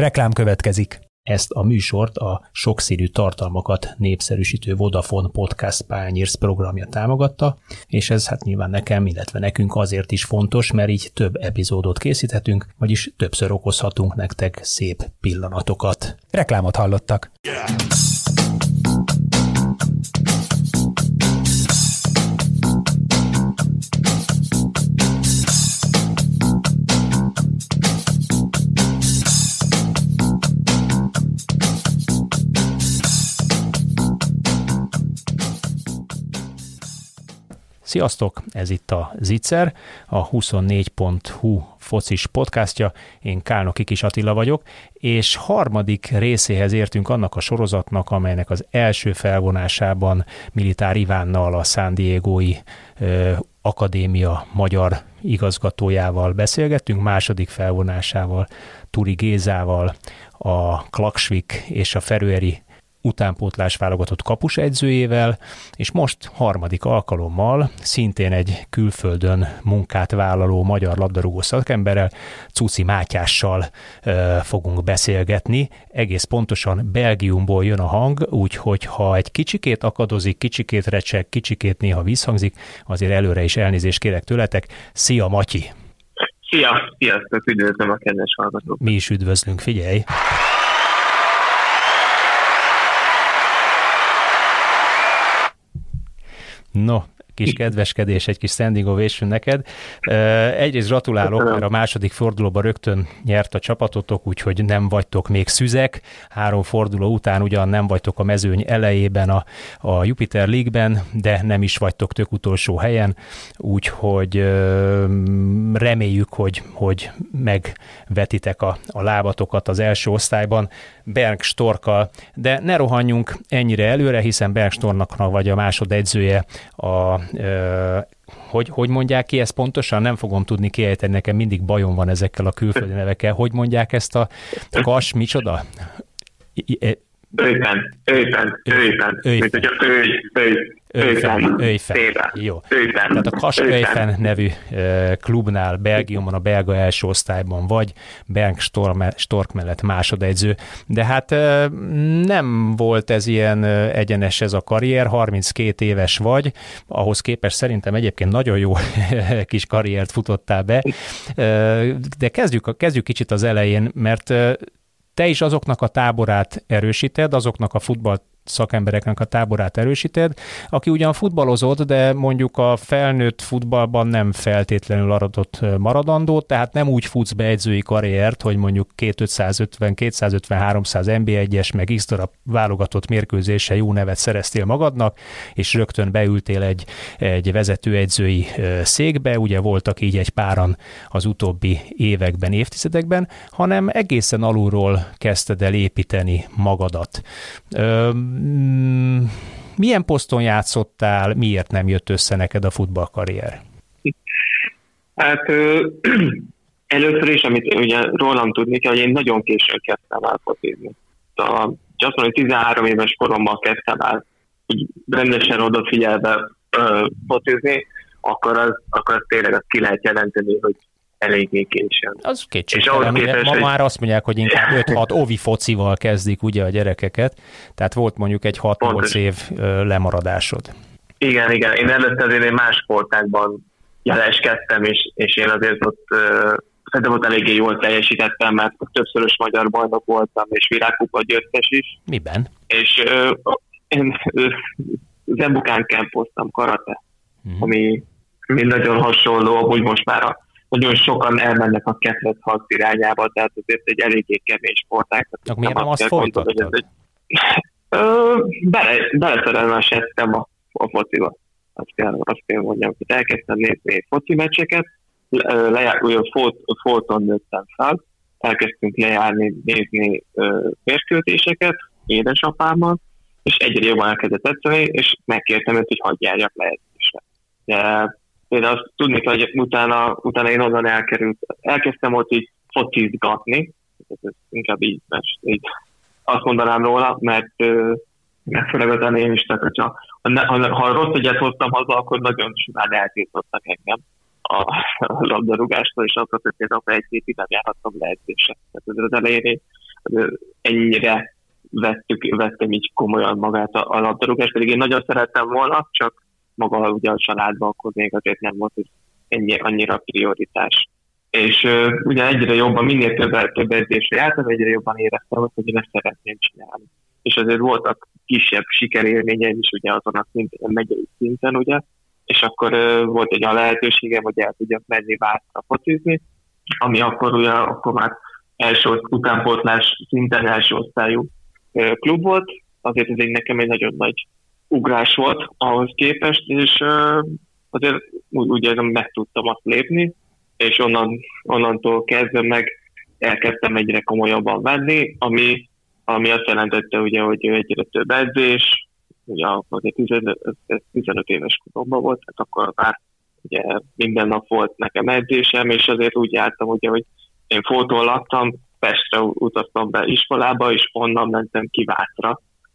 Reklám következik. Ezt a műsort a sokszínű tartalmakat népszerűsítő Vodafone Podcast Pányérsz programja támogatta, és ez hát nyilván nekem, illetve nekünk azért is fontos, mert így több epizódot készíthetünk, vagyis többször okozhatunk nektek szép pillanatokat. Reklámot hallottak. Yeah. Sziasztok, ez itt a Zicser, a 24.hu focis podcastja, én Kálnoki Kis Attila vagyok, és harmadik részéhez értünk annak a sorozatnak, amelynek az első felvonásában Militár Ivánnal a San Diego-i Akadémia magyar igazgatójával beszélgettünk, második felvonásával Turi Gézával, a Klaksvik és a Ferőeri utánpótlás válogatott kapusegyzőjével, és most harmadik alkalommal szintén egy külföldön munkát vállaló magyar labdarúgó szakemberrel, Cuci Mátyással ö, fogunk beszélgetni. Egész pontosan Belgiumból jön a hang, úgyhogy ha egy kicsikét akadozik, kicsikét recseg, kicsikét néha visszhangzik, azért előre is elnézést kérek tőletek. Szia Matyi! Szia! Sziasztok! Üdvözlöm a kedves hallgatókat! Mi is üdvözlünk, figyelj! No, kis kedveskedés, egy kis standing ovation neked. Egyrészt gratulálok, mert a második fordulóban rögtön nyert a csapatotok, úgyhogy nem vagytok még szüzek. Három forduló után ugyan nem vagytok a mezőny elejében a, a Jupiter League-ben, de nem is vagytok tök utolsó helyen, úgyhogy reméljük, hogy, hogy megvetitek a, a lábatokat az első osztályban Berg Storkkal, de ne rohanjunk ennyire előre, hiszen Berg Stornak vagy a másodedzője a hogy, hogy mondják ki ezt pontosan? Nem fogom tudni kiejteni, nekem mindig bajom van ezekkel a külföldi nevekkel. Hogy mondják ezt a kas, micsoda? Őpen, őpen, őpen, mint hogyha őj, őj, Őjfen, Őjfen. Jó. Őjfen. Tehát a Kas Őjfen nevű klubnál Belgiumban a belga első osztályban vagy, Berg Stork mellett másodegyző, de hát nem volt ez ilyen egyenes ez a karrier, 32 éves vagy, ahhoz képest szerintem egyébként nagyon jó kis karriert futottál be, de kezdjük, kezdjük kicsit az elején, mert te is azoknak a táborát erősíted, azoknak a futball szakembereknek a táborát erősíted, aki ugyan futballozott, de mondjuk a felnőtt futballban nem feltétlenül aradott maradandó, tehát nem úgy futsz be edzői karriert, hogy mondjuk 2550, 250, NB1-es, meg x darab válogatott mérkőzése jó nevet szereztél magadnak, és rögtön beültél egy, egy vezetőedzői székbe, ugye voltak így egy páran az utóbbi években, évtizedekben, hanem egészen alulról kezdted el építeni magadat. Mm, milyen poszton játszottál, miért nem jött össze neked a futballkarrier? Hát ö, először is, amit ugye rólam tudni kell, hogy én nagyon későn kezdtem el fotizni. A, azt mondom, hogy 13 éves koromban kezdtem el így rendesen odafigyelve ö, fotizni, akkor az, akkor az tényleg azt ki lehet jelenteni, hogy eléggé későn. Az kétségtelen, ugye képest, ma hogy... már azt mondják, hogy inkább 5-6 ovi focival kezdik ugye a gyerekeket, tehát volt mondjuk egy 6-8 év lemaradásod. Igen, igen, én előtte azért én más sportákban jeleskedtem, és, és én azért ott uh, szerintem ott eléggé jól teljesítettem, mert többszörös magyar bajnok voltam, és virágkupa győztes is. Miben? És uh, én uh, Zembukán kempoztam karate, uh-huh. ami, ami nagyon hasonló, hogy most már a nagyon sokan elmennek a ketlet harc irányába, tehát azért egy eléggé kemény sporták. Akkor miért nem azt folytattad? Egy... bele, beleszerelmesedtem a, a fociba. Azt kell, azt kell mondjam, hogy elkezdtem nézni foci meccseket, lejár, fót, fóton nőttem fel, elkezdtünk lejárni, nézni mérkőzéseket édesapámmal, és egyre jobban elkezdett tetszeni, és megkértem őt, hogy hagyj járjak le De én azt tudni hogy utána, utána én onnan elkerült, elkezdtem ott így focizgatni, inkább így, mert így azt mondanám róla, mert, mert főleg az én is, tehát hogyha, ha, ha, rossz egyet hoztam haza, akkor nagyon simán eltiltottak engem a, a labdarúgástól, és akkor hogy akkor egy két nem járhattam lehetőség. Tehát az elején én ennyire vettük, vettem így komolyan magát a, a labdarúgást, pedig én nagyon szerettem volna, csak maga ugye a családban akkor még azért nem volt ennyi, annyira prioritás. És uh, ugye egyre jobban, minél több, több edzésre jártam, egyre jobban éreztem hogy én ezt szeretném csinálni. És azért voltak kisebb sikerélményeim is ugye azon a szinten, megyei szinten, ugye, és akkor uh, volt egy a lehetőségem, hogy el tudjak menni Vászra focizni, ami akkor ugye, akkor már első utánpótlás szinten első osztályú uh, klub volt, azért ez egy nekem egy nagyon nagy ugrás volt ahhoz képest, és azért úgy, úgy érzem, meg tudtam azt lépni, és onnan, onnantól kezdve meg elkezdtem egyre komolyabban venni, ami, ami azt jelentette, ugye, hogy egyre több edzés, ugye azért 15, 15 éves koromban volt, tehát akkor már ugye minden nap volt nekem edzésem, és azért úgy jártam, ugye, hogy én fotón laktam, Pestre utaztam be iskolába, és onnan mentem ki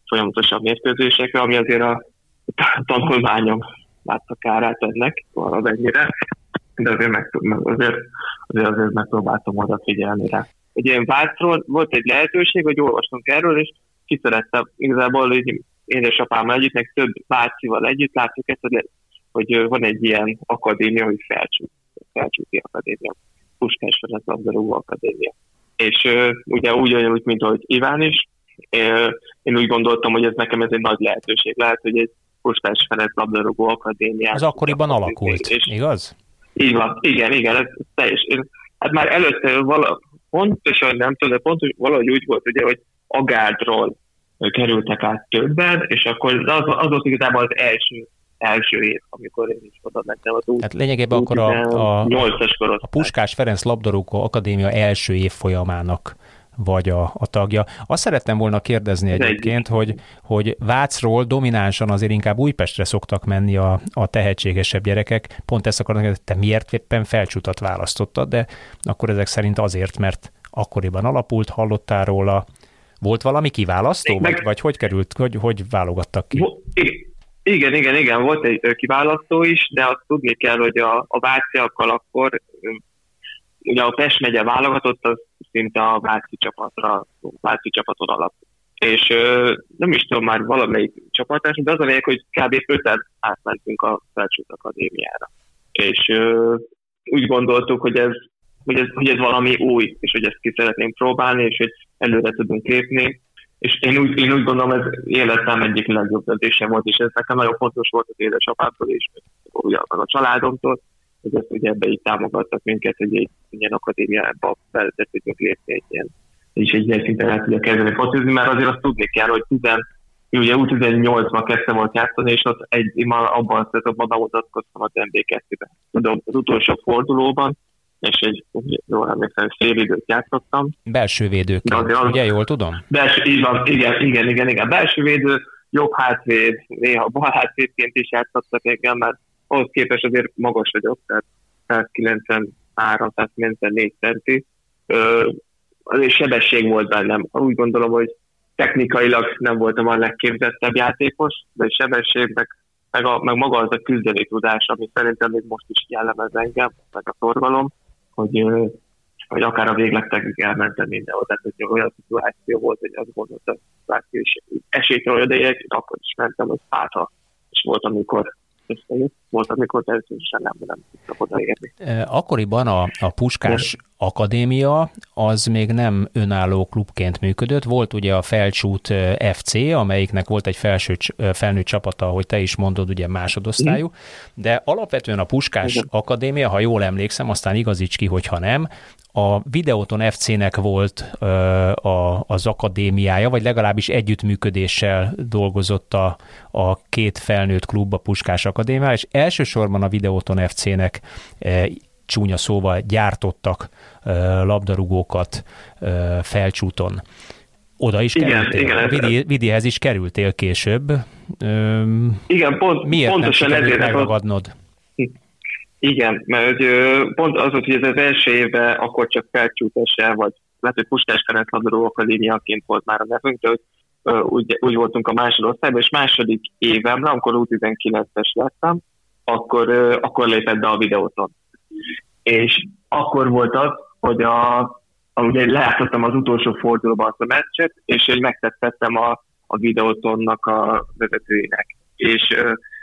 Vátra folyamatosan mérkőzésekre, ami azért a tanulmányom látta kárát ennek valamennyire, de azért, meg, azért, azért, azért megpróbáltam odafigyelni rá. Ugye én Vácról volt egy lehetőség, hogy olvastunk erről, és ki szerettem igazából hogy édesapám együtt, meg több bácsival együtt látjuk ezt, hogy, hogy van egy ilyen akadémia, hogy Felcsút, Felcsúti Akadémia, Puskás Ferenc Labdarúgó Akadémia. És ugye úgy, mint ahogy Iván is, én úgy gondoltam, hogy ez nekem ez egy nagy lehetőség lehet, hogy egy Puskás Ferenc Labdarúgó Akadémia. Az akkoriban alakult, és, igaz? Így van, igen, igen, ez teljes. Hát már előtte vala, pontosan nem tudom, de pontos, valahogy úgy volt, ugye, hogy Agádról kerültek át többen, és akkor az, az volt igazából az első első év, amikor én is oda mentem az út. Hát lényegében akkor a, a, a, a Puskás Ferenc Labdarúgó Akadémia első év folyamának vagy a, a tagja. Azt szerettem volna kérdezni egyébként, hogy, hogy Vácról dominánsan azért inkább Újpestre szoktak menni a, a tehetségesebb gyerekek. Pont ezt akarnak, hogy te miért éppen felcsutat választottad, de akkor ezek szerint azért, mert akkoriban alapult, hallottál róla. Volt valami kiválasztó, Meg... vagy, vagy hogy került, hogy, hogy válogattak ki? Igen, igen, igen, volt egy kiválasztó is, de azt tudni kell, hogy a, a váciakkal akkor ugye a Pest megye válogatott, az szinte a Váci csapatra, Váci csapaton alap. És ö, nem is tudom már valamelyik csapatás, de az a lényeg, hogy kb. öten átmentünk a Felcsút Akadémiára. És ö, úgy gondoltuk, hogy ez, hogy, ez, hogy ez valami új, és hogy ezt ki szeretnénk próbálni, és hogy előre tudunk lépni. És én úgy, én úgy gondolom, ez életem egyik legjobb döntése volt, és ez nekem nagyon fontos volt az édesapámtól, és ugye a családomtól, ezt ugye ebbe így támogattak minket, hogy egy ilyen akadémiába be tudjuk lépni egy ilyen, és egy ilyen szinten el tudja kezdeni focizni, mert azért azt tudni kell, hogy 10, ugye U18-ban kezdtem volt játszani, és ott egy, én már abban a szezonban bemutatkoztam az MB2-ben. Tudom, az utolsó fordulóban, és egy, jól emlékszem, fél időt játszottam. Belső védőként, az, ugye jól tudom? Belső, így van, igen, igen, igen, igen. Belső védő, jobb hátvéd, néha bal hátvédként is játszottak engem, mert ahhoz képest azért magas vagyok, tehát 193, 194 centi. Azért sebesség volt bennem. Úgy gondolom, hogy technikailag nem voltam a legképzettebb játékos, de sebesség, meg, meg, a, meg maga az a küzdeni tudás, ami szerintem még most is jellemez engem, meg a szorgalom, hogy, hogy akár a végletekig elmentem mindenhol. Tehát, hogy olyan szituáció volt, hogy azt gondoltam, hogy esélyt olyan, de akkor is mentem, hogy hát, és volt, amikor összejött. Volt, amikor természetesen nem, nem tudtak odaérni. Akkoriban a, a Puskás Akadémia az még nem önálló klubként működött. Volt ugye a Felcsút FC, amelyiknek volt egy felső, felnőtt csapata, ahogy te is mondod, ugye másodosztályú, de alapvetően a Puskás Igen. Akadémia, ha jól emlékszem, aztán igazíts ki, hogyha nem, a Videoton FC-nek volt a, az akadémiája, vagy legalábbis együttműködéssel dolgozott a, a két felnőtt klub, a Puskás Akadémia, és elsősorban a Videoton FC-nek csúnya szóval gyártottak labdarúgókat felcsúton. Oda is igen, kerültél. Igen, Vidi, Vidihez is kerültél később. Igen, pont, Miért pontosan nem ezért megragadnod? Igen, mert hogy, pont az volt, hogy ez az első évben akkor csak felcsútese, vagy lehet, hogy Puskás Ferenc labdarúgó akadémiaként volt már a nevünk, de hogy úgy, úgy voltunk a másodosztályban, és második évemre, amikor U19-es lettem, akkor, akkor lépett be a videóton. És akkor volt az, hogy a, ugye lejátszottam az utolsó fordulóban azt a meccset, és én megtettem a, a videótonnak a vezetőinek. És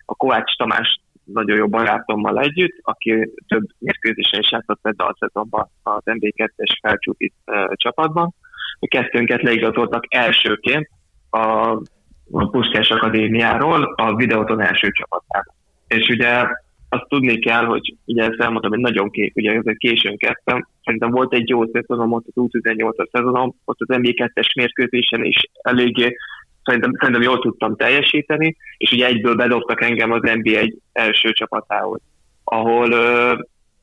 a Kovács Tamás nagyon jó barátommal együtt, aki több mérkőzésen is játszott ebbe a szezonban az MB2-es felcsúti csapatban. A kettőnket leigazoltak elsőként a, a Puskás Akadémiáról a videóton első csapatára. És ugye azt tudni kell, hogy ugye ezt elmondtam, hogy nagyon ké, ugye későn kezdtem. Szerintem volt egy jó szezonom ott az U18-as szezonom, ott az MB2-es mérkőzésen is eléggé szerintem, szerintem jól tudtam teljesíteni, és ugye egyből bedobtak engem az NBA első csapatához, ahol ö,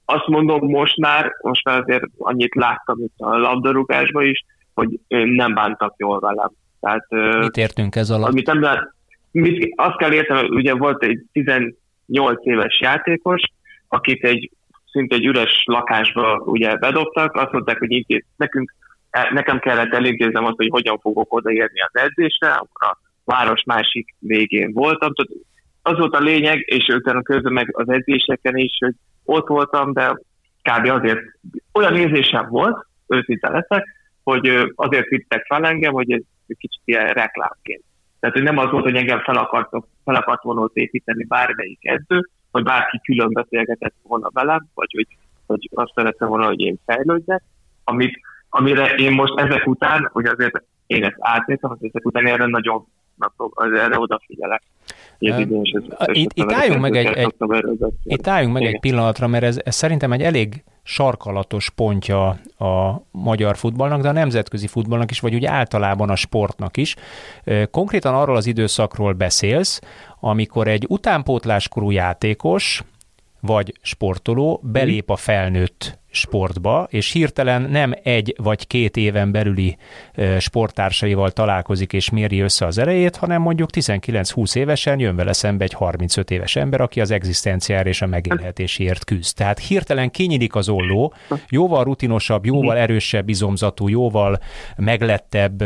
azt mondom most már, most már azért annyit láttam itt a labdarúgásban is, hogy nem bántak jól velem. Tehát, Mit értünk ez alatt? Amit nem, mit, azt kell értem, ugye volt egy 18 éves játékos, akit egy szinte egy üres lakásba ugye bedobtak, azt mondták, hogy így, nekünk E, nekem kellett elintéznem azt, hogy hogyan fogok odaérni az edzésre, akkor a város másik végén voltam. Tehát az volt a lényeg, és utána közben meg az edzéseken is, hogy ott voltam, de kb. azért olyan érzésem volt, őszinte leszek, hogy azért vittek fel engem, hogy ez kicsit ilyen reklámként. Tehát, hogy nem az volt, hogy engem fel, akartok, fel akart volna építeni bármelyik edző, vagy bárki külön beszélgetett volna velem, vagy hogy, hogy azt szerette volna, hogy én fejlődjek, amit amire én most ezek után, hogy azért én ezt átnézem, hogy ezek után erre nagyon erre odafigyelek. Itt álljunk meg egy, egy, itt álljunk meg egy pillanatra, mert ez, ez szerintem egy elég sarkalatos pontja a magyar futballnak, de a nemzetközi futballnak is, vagy úgy általában a sportnak is. Konkrétan arról az időszakról beszélsz, amikor egy utánpótláskorú játékos, vagy sportoló belép a felnőtt sportba, és hirtelen nem egy vagy két éven belüli sporttársaival találkozik és méri össze az erejét, hanem mondjuk 19-20 évesen jön vele szembe egy 35 éves ember, aki az egzisztenciára és a megélhetéséért küzd. Tehát hirtelen kinyílik az olló, jóval rutinosabb, jóval erősebb izomzatú, jóval meglettebb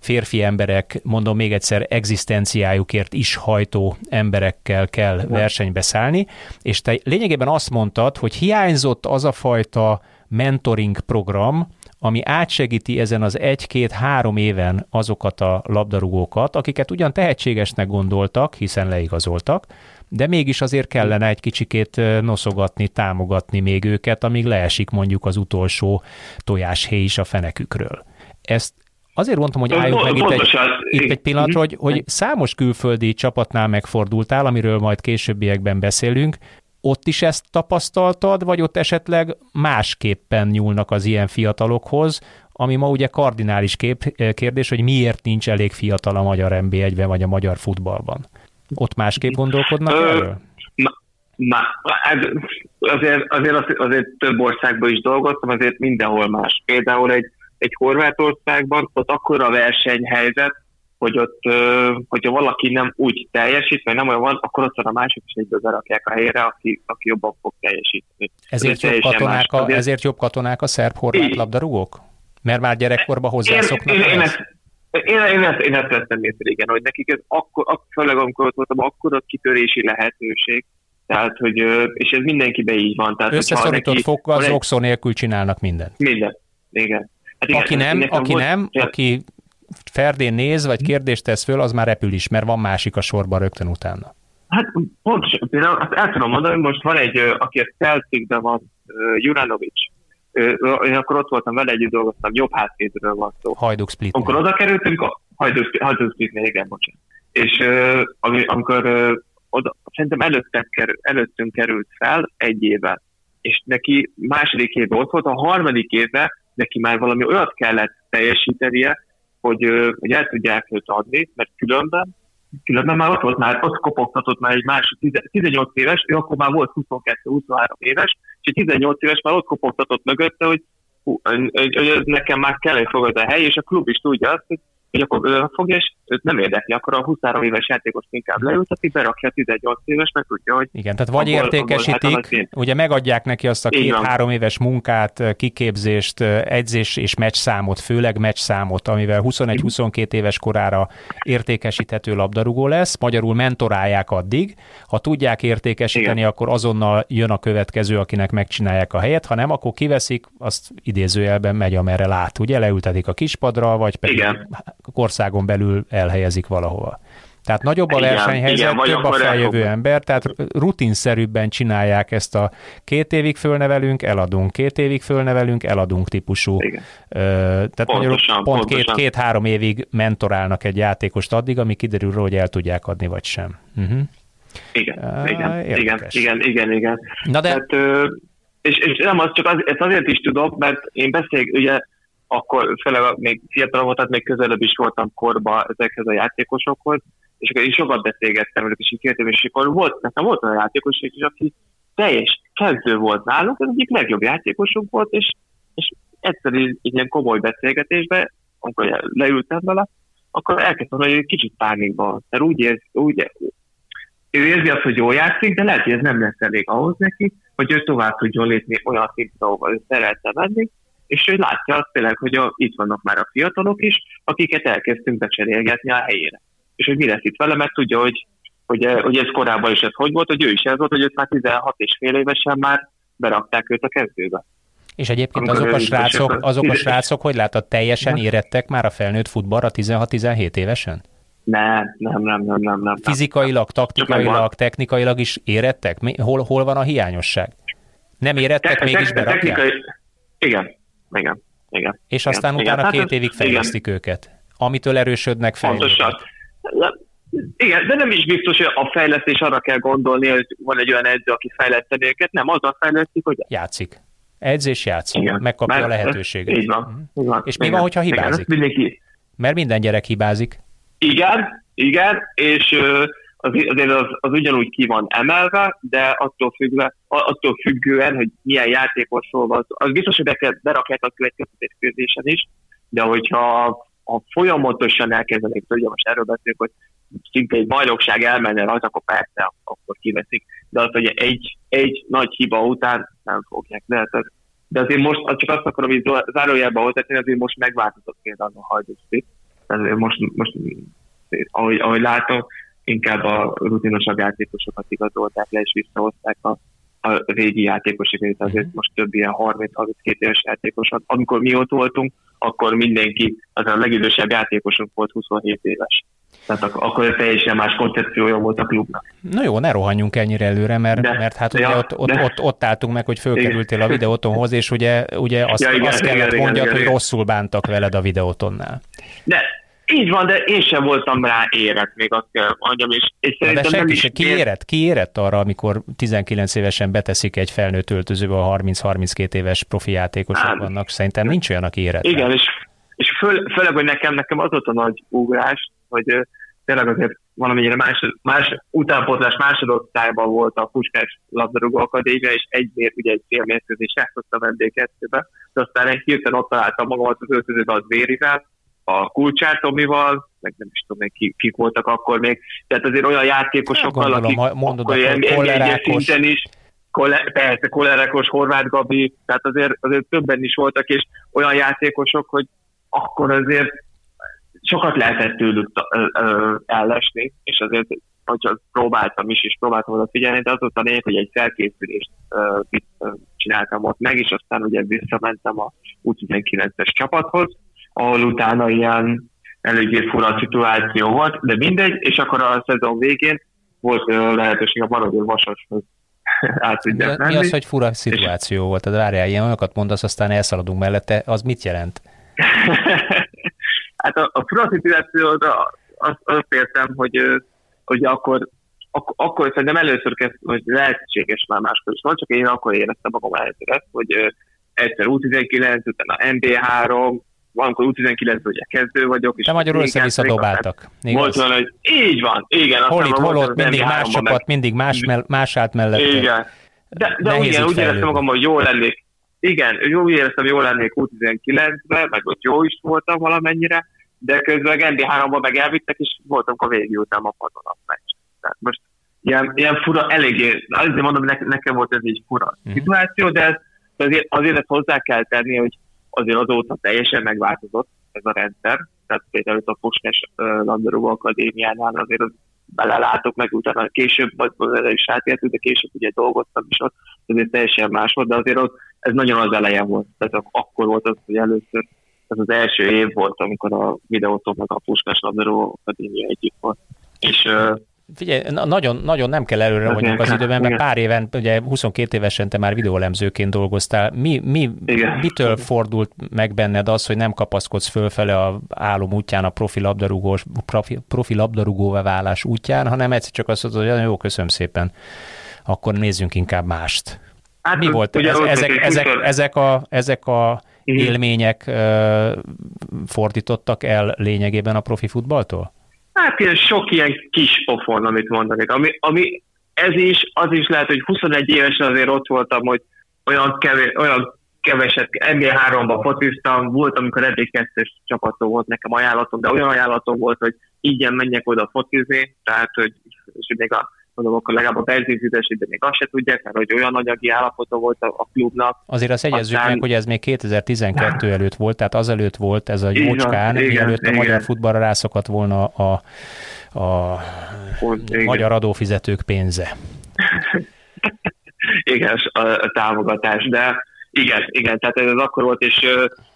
férfi emberek, mondom még egyszer, egzisztenciájukért is hajtó emberekkel kell versenybe szállni, és te lényegében azt mondtad, hogy hiányzott az a fajta mentoring program, ami átsegíti ezen az egy-két-három éven azokat a labdarúgókat, akiket ugyan tehetségesnek gondoltak, hiszen leigazoltak, de mégis azért kellene egy kicsikét noszogatni, támogatni még őket, amíg leesik mondjuk az utolsó tojáshéj is a fenekükről. Ezt azért mondtam, hogy álljunk meg itt egy, itt egy pillanatra, hogy, hogy számos külföldi csapatnál megfordultál, amiről majd későbbiekben beszélünk, ott is ezt tapasztaltad, vagy ott esetleg másképpen nyúlnak az ilyen fiatalokhoz, ami ma ugye kardinális kép, kérdés, hogy miért nincs elég fiatal a magyar NB1-ben, vagy a magyar futballban. Ott másképp gondolkodnak Ö, erről? Na, hát azért, azért, azért több országban is dolgoztam, azért mindenhol más. Például egy, egy Horvátországban ott akkora versenyhelyzet, hogy ott, hogyha valaki nem úgy teljesít, vagy nem olyan van, akkor ott van a másik, és egyből berakják a helyére, aki, aki jobban fog teljesíteni. Ezért jobb, katonák a, azért... ezért jobb katonák a szerb-horvát labdarúgók? Mert már gyerekkorban hozzászoknak? Én, én, én, ezt, én, én, ezt, én ezt vettem észre, igen, hogy nekik ez akkor, akkor főleg amikor ott voltam, akkor ott kitörési lehetőség, tehát, hogy, és ez mindenkiben így van. Tehát, Összeszorított fokkal, az oxon nélkül csinálnak mindent. Mindent, igen. Hát igen aki nem, aki nem, aki Ferdén néz, vagy kérdést tesz föl, az már repül is, mert van másik a sorban rögtön utána. Hát pontosan, például azt el tudom mondani, most van egy, aki a Celticben van, Juranovics, én akkor ott voltam vele, együtt dolgoztam, jobb hátvédről van szó. Hajduk Split. Amikor oda kerültünk, a Hajduk, Hajduk Split, igen, bocsánat. És amikor oda, szerintem előtte, előttünk került fel egy éve, és neki második évben ott volt, a harmadik évben neki már valami olyat kellett teljesítenie, hogy, hogy el tudják őt adni, mert különben, különben már ott volt már, ott kopogtatott már egy másik 18 éves, ő akkor már volt 22-23 éves, és egy 18 éves már ott kopogtatott mögötte, hogy, hú, hogy nekem már kell egy fogad a hely, és a klub is tudja azt, hogy, hogy akkor ő fogja, és őt nem érdekli, akkor a 23 éves játékos inkább leülteti, berakja a 18 éves, mert tudja, hogy... Igen, tehát vagy abból, értékesítik, abból hát ugye megadják neki azt a két-három éves munkát, kiképzést, edzés és meccs számot, főleg meccs számot, amivel 21-22 éves korára értékesíthető labdarúgó lesz, magyarul mentorálják addig, ha tudják értékesíteni, Igen. akkor azonnal jön a következő, akinek megcsinálják a helyet, ha nem, akkor kiveszik, azt idézőjelben megy, amerre lát, ugye leültetik a kispadra, vagy pedig Igen. kországon belül elhelyezik valahova. Tehát nagyobb a versenyhelyzet, igen, több a feljövő elfog. ember, tehát rutinszerűbben csinálják ezt a két évig fölnevelünk, eladunk, két évig fölnevelünk, eladunk típusú. Igen. tehát pontosan, pont pontosan. Két, két-három évig mentorálnak egy játékost addig, ami kiderül, hogy el tudják adni, vagy sem. Uh-huh. Igen, uh, igen, igen, igen, igen, igen. Na de... Tehát, és, és nem, az csak az, ezt azért is tudok, mert én beszélek, ugye akkor főleg még fiatal volt, tehát még közelebb is voltam korba ezekhez a játékosokhoz, és akkor én sokat beszélgettem velük, és így kértem, és akkor volt, nekem volt olyan játékos, és aki teljes kezdő volt nálunk, az egyik legjobb játékosunk volt, és, és egyszer így, így ilyen komoly beszélgetésben, amikor leültem vele, akkor elkezdtem, hogy egy kicsit pánikban, mert úgy érzi, úgy, ő érzi azt, hogy jól játszik, de lehet, hogy ez nem lesz elég ahhoz neki, hogy ő tovább tudjon lépni olyan szintre, ahol ő szeretne menni, és ő látja azt tényleg, hogy a, itt vannak már a fiatalok is, akiket elkezdtünk becserélgetni a helyére. És hogy mi lesz itt vele, mert tudja, hogy, hogy, hogy ez korábban is ez hogy volt, hogy ő is ez volt, hogy őt már 16 és fél évesen már berakták őt a kezdőbe. És egyébként azok a, srácok, azok a srácok, hogy látod, teljesen érettek már a felnőtt futballra 16-17 évesen? Nem, nem, nem, nem, nem. nem. Fizikailag, taktikailag, technikailag is érettek? Hol, hol van a hiányosság? Nem érettek, te, mégis berakják? Technikai, igen, igen, igen. És aztán igen, utána igen. két évig fejlesztik igen. őket, amitől erősödnek fejlődnek. Pontosan. Igen, de nem is biztos, hogy a fejlesztés arra kell gondolni, hogy van egy olyan edző, aki fejleszteni őket, nem, az a fejlesztik, hogy... Játszik. Edzés játszik, Igen, megkapja a lehetőséget. Így van, így van. És mi van, hogyha hibázik? Igen, mindenki. Mert minden gyerek hibázik. Igen, igen, és az, azért az, az ugyanúgy ki van emelve, de attól, függve, attól függően, hogy milyen játékosról van az biztos, hogy berakják a következtetés is, de hogyha ha folyamatosan elkezdenék, ugye most erről beszélünk, hogy szinte egy bajnokság elmenne rajta, akkor persze, akkor kiveszik. De az, hogy egy, egy nagy hiba után nem fogják. De, de azért most, csak azt akarom hogy zárójelbe hozzátenni, azért most megváltozott például a hajdúszik. Most, most ahogy, ahogy látom, inkább a rutinosabb játékosokat igazolták le, és visszahozták a, a régi játékosokat, azért mhm. most több ilyen 30-32 éves játékosat. Amikor mi ott voltunk, akkor mindenki, az a legidősebb játékosunk volt 27 éves. Tehát ak- akkor teljesen más koncepciója volt a klubnak. Na jó, ne rohanjunk ennyire előre, mert, de, mert hát ugye ja, ott, ott, ott, ott, álltunk meg, hogy fölkerültél a videótonhoz, és ugye, ugye azt, ja, igen, azt kellett igen, mondjad, igen, hogy igen. rosszul bántak veled a videótonnál. De így van, de én sem voltam rá érett, még azt kell mondjam, és, és szerintem de senki se, ki érett, ki érett arra, amikor 19 évesen beteszik egy felnőtt öltözőbe a 30-32 éves profi játékosok hát, vannak, szerintem nincs olyan, aki érett. Igen, és, és föl, főleg, hogy nekem, nekem az volt a nagy ugrás, hogy tényleg azért valamennyire más, más utánpótlás másodosztályban volt a Puskás labdarúgó akadémia, és egy mér, ugye egy fél mérkőzés játszottam vendégkettőbe, de aztán egy hirtelen ott találtam magamat az öltözőbe az Vérivel, a Kulcsár Tomival, meg nem is tudom, még kik, kik voltak akkor még, tehát azért olyan játékosokkal, gondolom, akik mondod, akkor ilyen szinten is, kolle, persze, Kolerekos, Horváth Gabi, tehát azért, azért többen is voltak, és olyan játékosok, hogy akkor azért sokat lehetett tőlük ellesni, és azért hogyha próbáltam is, és próbáltam oda figyelni, de az volt a lényeg, hogy egy felkészülést csináltam ott meg, és aztán ugye visszamentem a U19-es csapathoz, ahol utána ilyen eléggé fura szituáció volt, de mindegy, és akkor a szezon végén volt lehetőség a Maradér Vasashoz át tudják Mi az, hogy fura szituáció és... volt? Tehát várjál, ilyen olyanokat mondasz, aztán elszaladunk mellette, az mit jelent? hát a, a fura szituáció, azt, azt értem, hogy, hogy akkor ak- akkor szerintem először kezd, hogy lehetséges már máskor is van, csak én akkor éreztem magam először hogy egyszer U19, utána MB3, valamikor U19 ugye kezdő vagyok. És De magyarul össze-vissza dobáltak. Volt van, hogy így van, igen. Hol itt, hol ott, mindig más csapat, meg... mindig más, mell- más állt mellett. Igen. De, de igen, úgy éreztem magam, hogy jól lennék. Igen, úgy éreztem, hogy jól lennék U19-be, meg ott jó is voltam valamennyire, de közben a NB3-ban meg elvittek, és voltam a után a padon a meccs. Tehát most ilyen, ilyen fura, eléggé, azért mondom, hogy nekem volt ez egy fura mm. szituáció, de ez, azért, azért ezt hozzá kell tenni, hogy azért azóta teljesen megváltozott ez a rendszer. Tehát például a Fosnes Labdarúgó Akadémiánál azért az belelátok, meg utána később, vagy is átértünk, de később ugye dolgoztam is ott, azért teljesen más volt, de azért ott, ez nagyon az eleje volt. Tehát akkor volt az, hogy először ez az első év volt, amikor a videótól meg a Puskás Labdarúgó Akadémia együtt volt. És Figyelj, nagyon, nagyon nem kell előre mondjuk az időben, mert pár éven, ugye 22 évesen te már videólemzőként dolgoztál. Mi, mi, mitől fordult meg benned az, hogy nem kapaszkodsz fölfele a álom útján, a profi, labdarúgós, profi, profi labdarúgóvá válás útján, hanem egyszer csak azt mondod, hogy jó, köszönöm szépen, akkor nézzünk inkább mást. Hát, mi volt? Ez, ezek, ezek, ezek, a, ezek a élmények fordítottak el lényegében a profi futballtól? Hát ilyen sok ilyen kis pofon, amit mondanék. Ami, ami ez is, az is lehet, hogy 21 évesen azért ott voltam, hogy olyan, kevés, olyan keveset, NBA3-ban fociztam, volt, amikor eddig kettős csapatom volt nekem ajánlatom, de olyan ajánlatom volt, hogy ingyen menjek oda focizni, tehát, hogy és még a mondom, akkor legalább a benzinfizesi, de még azt se tudják, mert hogy olyan anyagi állapota volt a, a klubnak. Azért azt egyezzük Aztán... meg, hogy ez még 2012 előtt volt, tehát azelőtt volt ez a jócskán, mielőtt a magyar futballra rászokott volna a, a igen. magyar adófizetők pénze. igen, a, a támogatás, de igen, igen, tehát ez akkor volt, és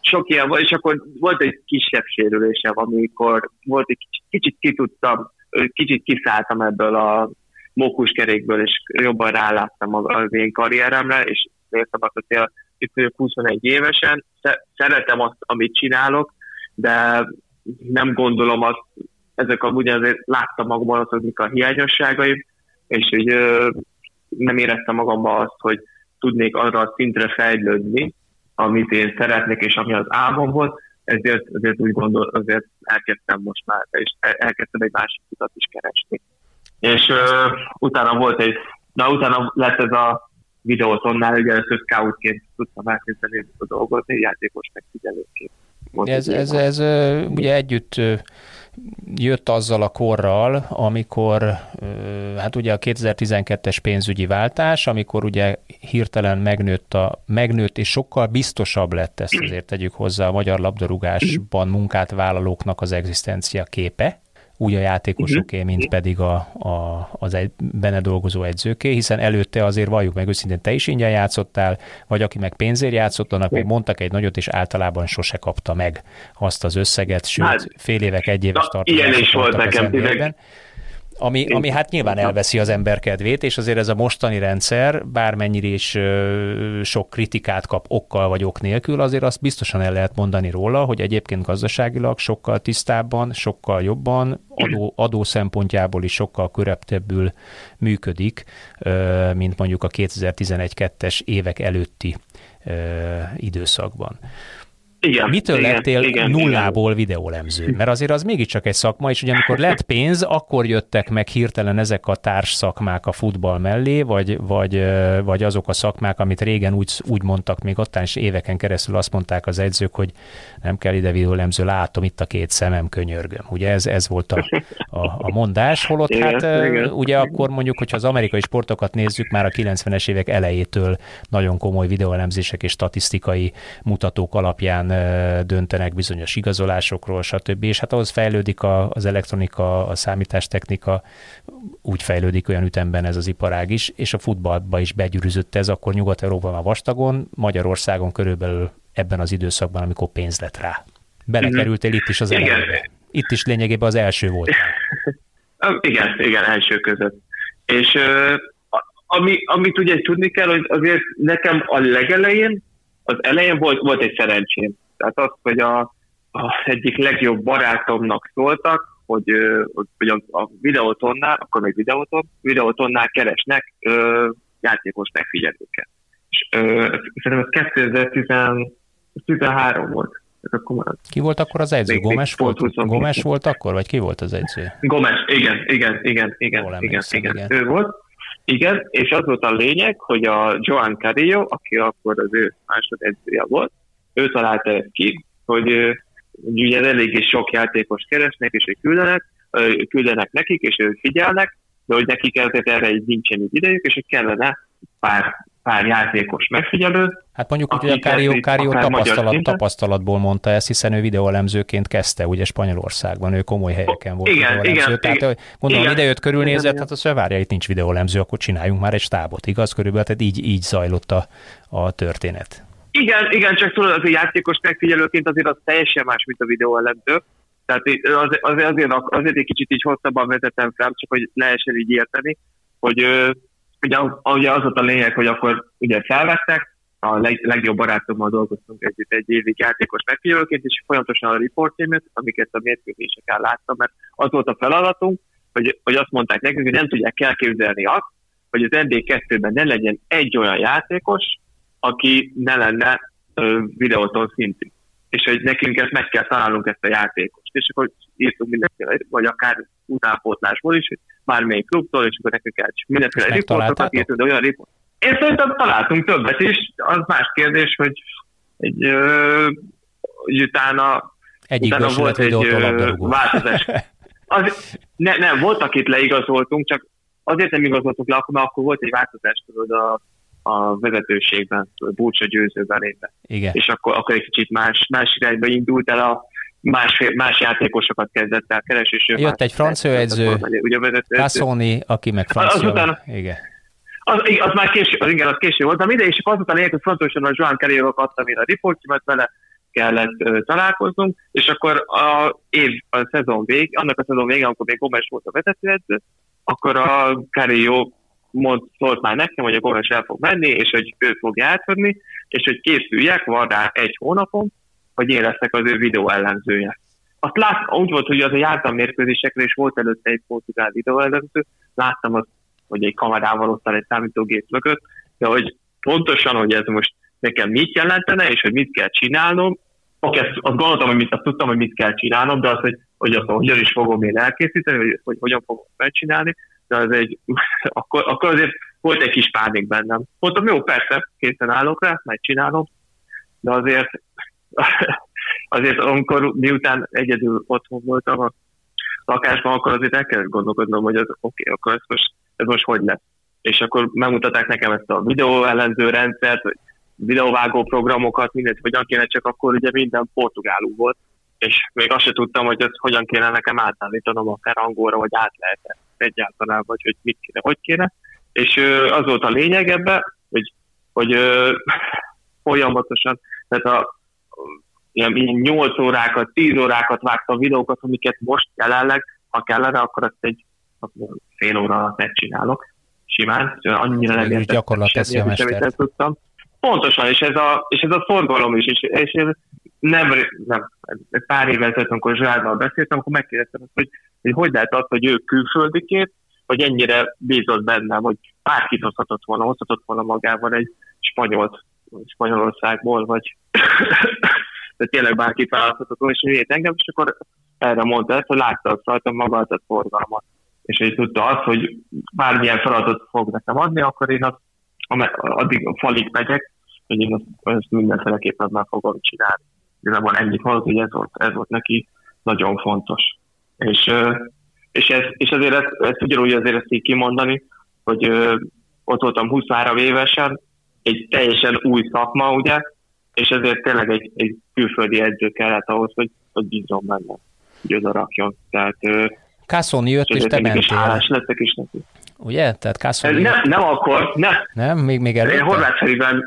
sok ilyen volt, és akkor volt egy kisebb sérülésem, amikor volt egy kicsit, kicsit ki tudtam, kicsit kiszálltam ebből a mókuskerékből, és jobban ráláttam az én karrieremre, és értem azt, hogy itt vagyok 21 évesen, szeretem azt, amit csinálok, de nem gondolom azt, ezek a, ugye azért láttam magamban azt, mik a hiányosságaim, és hogy nem éreztem magamban azt, hogy tudnék arra a szintre fejlődni, amit én szeretnék, és ami az álmom volt, ezért, ezért úgy gondol, azért elkezdtem most már, és elkezdtem egy másik utat is keresni és uh, utána volt egy, na utána lett ez a videótonnál, ugye először scoutként tudtam elkezdeni a dolgozni, játékos megfigyelőként. Ez, ez, ez, ez ugye együtt jött azzal a korral, amikor, hát ugye a 2012-es pénzügyi váltás, amikor ugye hirtelen megnőtt, a, megnőtt és sokkal biztosabb lett ezt azért tegyük hozzá a magyar labdarúgásban munkát vállalóknak az egzisztencia képe, úgy a játékosoké, mint mhm. pedig a, a, az egy, benne dolgozó edzőké, hiszen előtte azért valljuk meg őszintén, te is ingyen játszottál, vagy aki meg pénzért játszott, annak még mondtak egy nagyot, és általában sose kapta meg azt az összeget, sőt, hát, fél évek, egy éves tartalmazások Ilyen is volt nekem, ami, ami hát nyilván elveszi az ember kedvét, és azért ez a mostani rendszer, bármennyire is sok kritikát kap okkal vagy ok nélkül, azért azt biztosan el lehet mondani róla, hogy egyébként gazdaságilag sokkal tisztábban, sokkal jobban, adó, adó szempontjából is sokkal köreptebbül működik, mint mondjuk a 2011-2-es évek előtti időszakban. Igen, Mitől igen, lettél igen, nullából igen. videólemző? Mert azért az mégiscsak egy szakma, és ugye amikor lett pénz, akkor jöttek meg hirtelen ezek a társ szakmák a futball mellé, vagy, vagy, vagy azok a szakmák, amit régen úgy, úgy mondtak, még ott is éveken keresztül azt mondták az edzők, hogy nem kell ide videólemző, látom itt a két szemem, könyörgöm. Ugye ez, ez volt a, a, a mondás, holott igen, hát igen. ugye akkor mondjuk, hogyha az amerikai sportokat nézzük, már a 90-es évek elejétől nagyon komoly videólemzések és statisztikai mutatók alapján döntenek bizonyos igazolásokról, stb. És hát ahhoz fejlődik a, az elektronika, a számítástechnika, úgy fejlődik olyan ütemben ez az iparág is, és a futballba is begyűrűzött ez, akkor Nyugat-Európában a vastagon, Magyarországon körülbelül ebben az időszakban, amikor pénz lett rá. Belekerültél itt is az elejébe. Itt is lényegében az első volt. igen, igen, első között. És ami, amit ugye tudni kell, hogy azért nekem a legelején az elején volt, volt egy szerencsém. Tehát az, hogy a, a egyik legjobb barátomnak szóltak, hogy, hogy a, a videótonnál, akkor még videóton, videótonnál keresnek ö, játékos megfigyelőket. És ö, szerintem ez 2013 volt. Ki volt akkor az edző? Még, Gomes, volt, Gomes volt akkor, vagy ki volt az edző? Gomes, igen, igen, igen, igen, igen, igen, igen, ő volt. Igen, és az volt a lényeg, hogy a Joan Carillo, aki akkor az ő másod edzője volt, ő találta ezt ki, hogy ugye eléggé sok játékos keresnek, és ők küldenek, küldenek nekik, és ők figyelnek, de hogy nekik ezért erre így nincsen idejük, és hogy kellene pár, pár játékos megfigyelő. Hát mondjuk hogy a Kárió, Kárió tapasztalat, tapasztalatból mondta ezt, hiszen ő videóelemzőként kezdte, ugye Spanyolországban, ő komoly helyeken volt igen, videóelemző. Igen, tehát mondom, igen, idejött körülnézett, hát azt várja, itt nincs videóelemző, akkor csináljunk már egy stábot, igaz? Körülbelül, tehát így, így zajlott a, a történet. Igen, igen, csak tudod, az a játékos megfigyelőként azért az teljesen más, mint a videóelemző. Tehát az, az, azért, azért egy kicsit így hosszabban vezetem fel, csak hogy lehessen így érteni, hogy ugye, ugye az volt a lényeg, hogy akkor ugye felvettek, a leg, legjobb barátommal dolgoztunk együtt egy évig játékos megfigyelőként, és folyamatosan a reportjaimet, amiket a mérkőzéseken láttam, mert az volt a feladatunk, hogy, hogy azt mondták nekünk, hogy nem tudják elképzelni azt, hogy az NB2-ben ne legyen egy olyan játékos, aki ne lenne videótól szintű. És hogy nekünk ezt meg kell találnunk ezt a játékost. És akkor írtunk mindenféle, vagy akár utánpótlásból is, bármelyik klubtól, és akkor nekünk kell mindenféle riportokat írtunk, de olyan riport. Én szerintem találtunk többet is, az más kérdés, hogy egy, ö, hogy utána, Egyik utána volt egy ö, változás. Az, ne, nem, volt, akit leigazoltunk, csak azért nem igazoltunk le, akkor, mert akkor volt egy változás tudod a, a vezetőségben, Búcsa győzőben éppen. Igen. És akkor, akkor egy kicsit más, más irányba indult el a más, más játékosokat kezdett el keresni. Jött egy francia edző, Cassoni, aki meg francia. Azután, igen. Az, az, már késő, az, igen, az késő volt, de mindegy, és azután hogy fontosan a Joan Kerérok adtam én a riportjumat vele, kellett uh, találkoznunk, és akkor a év, a szezon vég, annak a szezon végén, amikor még Gomes volt a vezetőedző, akkor a Carrillo mond, szólt már nekem, hogy a Gomes el fog menni, és hogy ő fogja átvenni, és hogy készüljek, van rá egy hónapom, hogy én leszek az ő videó ellenzője. Azt lát, úgy volt, hogy az a jártam mérkőzésekre, és volt előtte egy portugál videó ellenző, láttam azt, hogy egy kamerával ott egy számítógép mögött, de hogy pontosan, hogy ez most nekem mit jelentene, és hogy mit kell csinálnom, oké, azt, azt gondoltam, hogy mit, azt tudtam, hogy mit kell csinálnom, de az, hogy, hogy azt hogyan is fogom én elkészíteni, hogy, hogy hogyan fogom megcsinálni, de az egy, akkor, akkor azért volt egy kis pánik bennem. Mondtam, jó, persze, készen állok rá, megcsinálom, de azért azért amikor miután egyedül otthon voltam a lakásban, akkor azért el kellett gondolkodnom, hogy az oké, okay, akkor ez most, ez most hogy lesz. És akkor megmutatták nekem ezt a videó ellenző rendszert, videóvágó programokat, mindent, hogyan kéne, csak akkor ugye minden portugálul volt, és még azt sem tudtam, hogy ezt hogyan kéne nekem átállítanom, akár angolra, vagy át lehet egyáltalán, vagy hogy mit kéne, hogy kéne. És az volt a lényeg ebbe, hogy, hogy folyamatosan, tehát a, ilyen, ilyen 8 órákat, 10 órákat vágtam videókat, amiket most jelenleg, ha kellene, akkor ezt egy fél óra alatt megcsinálok simán, annyira nem értettem gyakorlat teszi a mester. tudtam. Pontosan, és ez a, és ez a forgalom is, és, és ez nem, nem, pár évvel ezelőtt, amikor Zsárdal beszéltem, akkor megkérdeztem, hogy, hogy hogy lehet az, hogy ő külföldikét, hogy ennyire bízott bennem, hogy bárkit hozhatott volna, hozhatott volna magával egy spanyolt Spanyolországból, vagy de tényleg bárkit választhatott volna, és miért engem, és akkor erre mondta ezt, hogy látta azt rajta maga az a forgalmat. És hogy tudta azt, hogy bármilyen feladatot fog nekem adni, akkor én azt, addig a falig megyek, hogy én azt, mindenféleképpen meg fogom csinálni. Igazából ennyit volt, hogy ez volt, ez volt neki nagyon fontos. És, és, ez, és azért ezt, ezt ugyanúgy azért ezt így kimondani, hogy ott voltam 23 évesen, egy teljesen új szakma, ugye, és ezért tényleg egy, egy külföldi edző kellett ahhoz, hogy, hogy bízom benne, hogy oda rakjon. Tehát, Kászon jött, és te mentél. Hálás lettek is neki. Ugye? Tehát Kászon nem, nem akkor, nem. Nem? Még, még előtte? Horváth Feriben,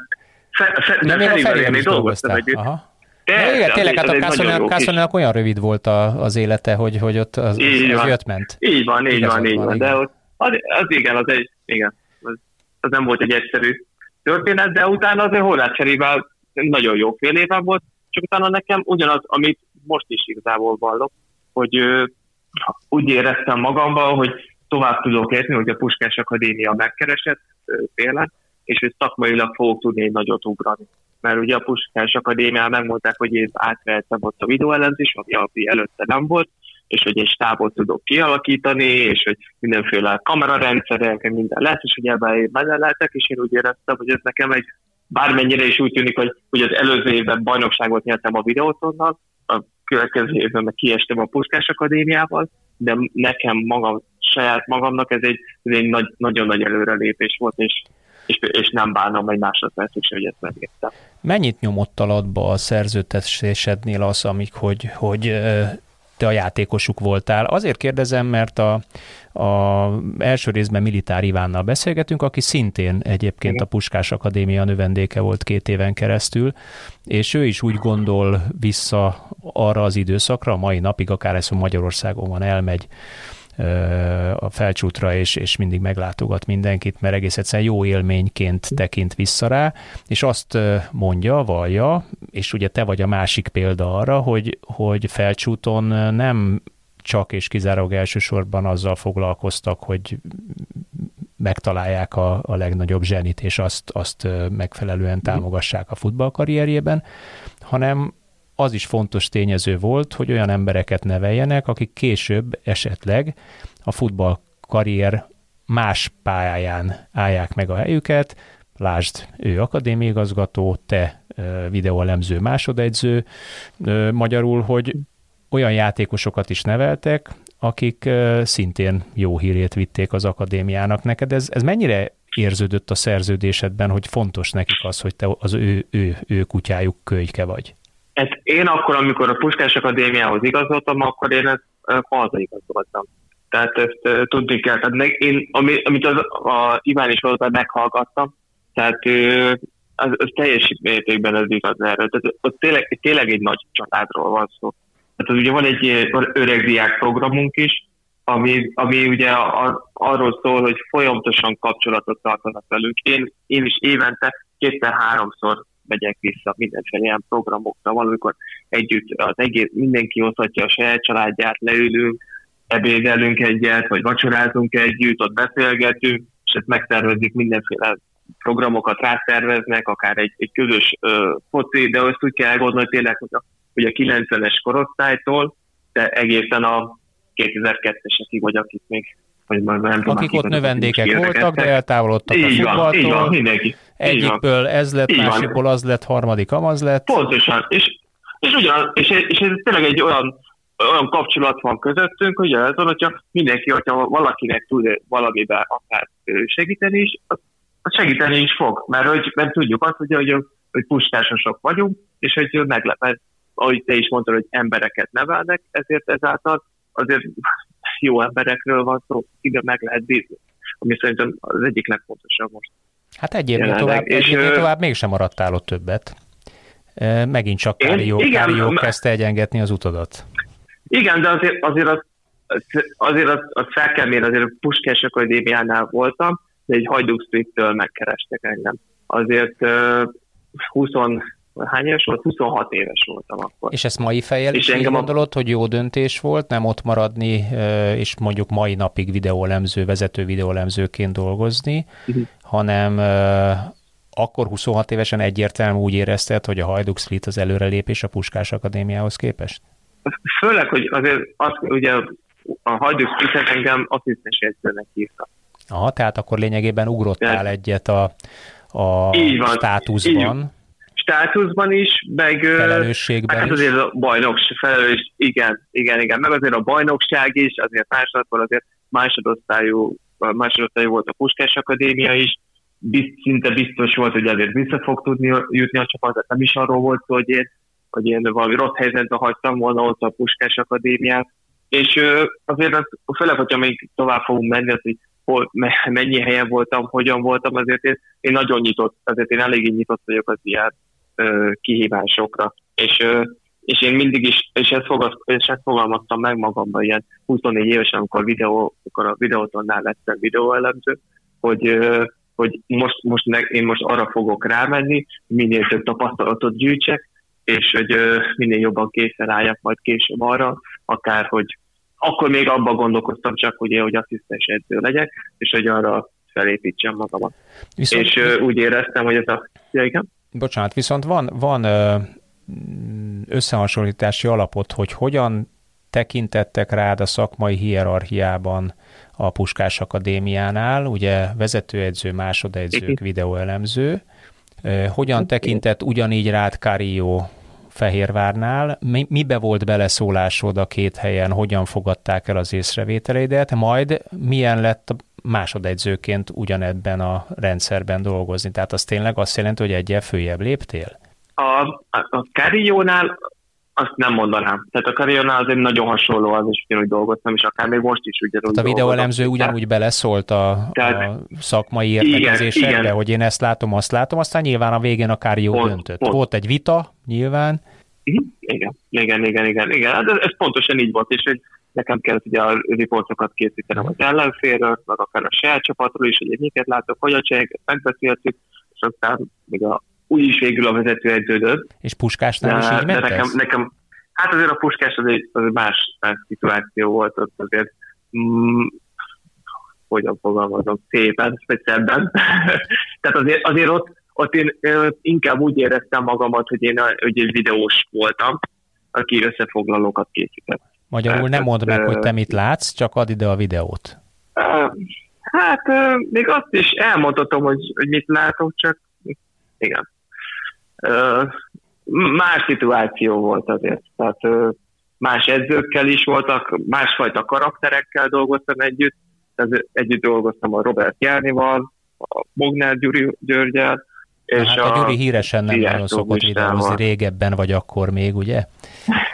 fe, fe, nem, a Feriben is dolgoztam együtt. Aha. De, igen, tényleg, hát a Kászonnak olyan rövid volt a, az élete, hogy, hogy ott az, az, az jött-ment. Így van, így van, így van, van, de ott, az, az igen, az egy, igen, az, az nem volt egy egyszerű történet, de utána azért Horváth Ferivel nagyon jó fél éve volt, csak utána nekem ugyanaz, amit most is igazából vallok, hogy úgy éreztem magamban, hogy tovább tudok érni, hogy a Puskás Akadémia megkeresett télen, és hogy szakmailag fogok tudni egy nagyot ugrani. Mert ugye a Puskás Akadémián megmondták, hogy én átvehetem ott a videóellenzés, ami, ami előtte nem volt, és hogy egy stábot tudok kialakítani, és hogy mindenféle kamerarendszerek, minden lesz, és hogy ebben én benne lehetek, és én úgy éreztem, hogy ez nekem egy bármennyire is úgy tűnik, hogy, hogy az előző évben bajnokságot nyertem a videótonnal, következő évben kiestem a Puskás Akadémiával, de nekem magam, saját magamnak ez egy, ez egy nagy, nagyon nagy előrelépés volt, és, és, és nem bánom egy másodpercig se, hogy ezt megértem. Mennyit nyomott alatba a szerződtetésednél az, amik, hogy, hogy te a játékosuk voltál. Azért kérdezem, mert a, a első részben Militár Ivánnal beszélgetünk, aki szintén egyébként Igen. a Puskás Akadémia növendéke volt két éven keresztül, és ő is úgy gondol vissza arra az időszakra, a mai napig, akár ez Magyarországon van, elmegy a felcsútra, és, és mindig meglátogat mindenkit, mert egész egyszerűen jó élményként tekint vissza rá, és azt mondja, vallja, és ugye te vagy a másik példa arra, hogy, hogy felcsúton nem csak és kizárólag elsősorban azzal foglalkoztak, hogy megtalálják a, a legnagyobb zsenit, és azt, azt megfelelően támogassák a futballkarrierjében, hanem az is fontos tényező volt, hogy olyan embereket neveljenek, akik később esetleg a futball karrier más pályáján állják meg a helyüket, lásd, ő akadémiigazgató, te videóelemző másodegyző, magyarul, hogy olyan játékosokat is neveltek, akik szintén jó hírét vitték az akadémiának. Neked ez, ez mennyire érződött a szerződésedben, hogy fontos nekik az, hogy te az ő, ő, ő kutyájuk kölyke vagy? Hát én akkor, amikor a Puskás Akadémiához igazoltam, akkor én ezt hazaigazoltam. Tehát ezt tudni kell. Tehát én, ami, amit az, a Iván is volt, meghallgattam, tehát az, az teljes mértékben az igaz erről. Tehát ott tényleg, tényleg egy nagy családról van szó. Tehát ugye van egy van öreg diák programunk is, ami, ami ugye a, arról szól, hogy folyamatosan kapcsolatot tartanak velünk. Én, én is évente kétszer-háromszor megyek vissza mindenféle ilyen programokra, valamikor együtt az egész, mindenki hozhatja a saját családját, leülünk, ebédelünk egyet, vagy vacsorázunk együtt, ott beszélgetünk, és ezt megtervezik mindenféle programokat rászerveznek, akár egy, egy közös ö, foci, de azt úgy kell gondolni tényleg, hogy a, hogy a 90-es korosztálytól, de egészen a 2002-esekig, vagy akik még vagy nem tudom, akik ott növendékek voltak, de eltávolodtak így a futballtól. Van, így van, mindenki. Egyikből ez lett, így másikból van. az lett, harmadik amaz lett. Pontosan, és, és, ugyan, és, és ez tényleg egy olyan, olyan kapcsolat van közöttünk, hogy az, hogyha mindenki, hogyha valakinek tud valamiben akár segíteni is, az segíteni is fog, mert, hogy, mert tudjuk azt, hogy, hogy, hogy puskásosok vagyunk, és hogy meglepet, ahogy te is mondtad, hogy embereket nevelnek, ezért ezáltal azért jó emberekről van szó, ide meg lehet bízni, ami szerintem az egyik legfontosabb most. Hát egy évnél tovább, és, egy évnél tovább mégsem maradtál ott többet. Megint csak Kárió, igen, Kárió kezdte egyengetni az utadat. Igen, de azért, azért az, azért az, az fel kell mérni, azért a Puskás Akadémiánál voltam, de egy Hajduk Street-től megkerestek engem. Azért uh, 20, hány éves volt? 26 éves voltam akkor. És ezt mai fejjel és is engem gondolod, a... hogy jó döntés volt, nem ott maradni, és mondjuk mai napig videólemző, vezető videólemzőként dolgozni, uh-huh. hanem akkor 26 évesen egyértelmű úgy érezted, hogy a Hajduk Split az előrelépés a Puskás Akadémiához képest? Főleg, hogy azért az, ugye a Hajduk Split engem asszisztens edzőnek hívta. Aha, tehát akkor lényegében ugrottál tehát, egyet a, a így van, státuszban. Így státuszban is, meg, Felelősségben hát azért a bajnokság, felelős, igen, igen, igen, meg azért a bajnokság is, azért másodszor azért másodosztályú, másodosztályú volt a Puskás Akadémia is, bizt, szinte biztos volt, hogy azért vissza fog tudni jutni a csapat, nem is arról volt szó, hogy én, hogy én valami rossz helyzetben hagytam volna ott a Puskás Akadémiát, és azért az, főleg, hogyha még tovább fogunk menni, az, hogy hol, mennyi helyen voltam, hogyan voltam, azért én, én nagyon nyitott, azért én eléggé nyitott vagyok az ilyen kihívásokra. És, és én mindig is, és ezt, fogad, és ezt fogalmaztam meg magamban ilyen 24 évesen, amikor, videó, amikor a videótonnál lettem videóelemző, hogy, hogy most, most ne, én most arra fogok rámenni, minél több tapasztalatot gyűjtsek, és hogy minél jobban készen álljak majd később arra, akár hogy akkor még abban gondolkoztam csak, hogy én, hogy asszisztens edző legyek, és hogy arra felépítsem magamat. Viszont... És úgy éreztem, hogy ez a... Ja, igen? Bocsánat, viszont van, van összehasonlítási alapot, hogy hogyan tekintettek rád a szakmai hierarchiában a Puskás Akadémiánál, ugye vezetőedző, másodedzők, videóelemző. Hogyan tekintett ugyanígy rád Cario Fehérvárnál, mi, mibe volt beleszólásod a két helyen, hogyan fogadták el az észrevételeidet, majd milyen lett a másodegyzőként ugyanebben a rendszerben dolgozni. Tehát az tényleg azt jelenti, hogy egyel följebb léptél? A, a, a Carillónál azt nem mondanám. Tehát a Carillónál azért nagyon hasonló az, és ugyanúgy dolgoztam, és akár még most is ugyanúgy Tehát a videóelemző ugyanúgy beleszólt a, Tehát, a szakmai értelmezésekbe, hogy én ezt látom, azt látom, aztán nyilván a végén a Carilló pont, döntött. Pont. Volt egy vita, nyilván. Mhm. Igen, igen, igen, igen, igen. Hát ez, ez pontosan így volt, és hogy nekem kellett ugye a riportokat készítenem az ellenfélről, meg akár a saját csapatról is, hogy miket látok, hogy a cseheket megbeszéltük, és aztán még a, úgy is végül a vezető edződött. És Puskásnál de, is így ment nekem, nekem, hát azért a Puskás az egy, az egy más, más szituáció volt, ott azért mm, hogyan fogalmazom, szépen, vagy szebben. Tehát azért, azért ott, ott én, én inkább úgy éreztem magamat, hogy én hogy egy videós voltam, aki összefoglalókat készített. Magyarul nem mondd meg, hogy te mit látsz, csak add ide a videót. Hát még azt is elmondhatom, hogy, hogy mit látok, csak igen. Más szituáció volt azért. Tehát más edzőkkel is voltak, másfajta karakterekkel dolgoztam együtt. Tehát együtt dolgoztam a Robert Járnival, a Mognár Gyuri Györgyel, és hát a, a Gyuri híresen nem nagyon szokott videózni régebben, vagy akkor még, ugye?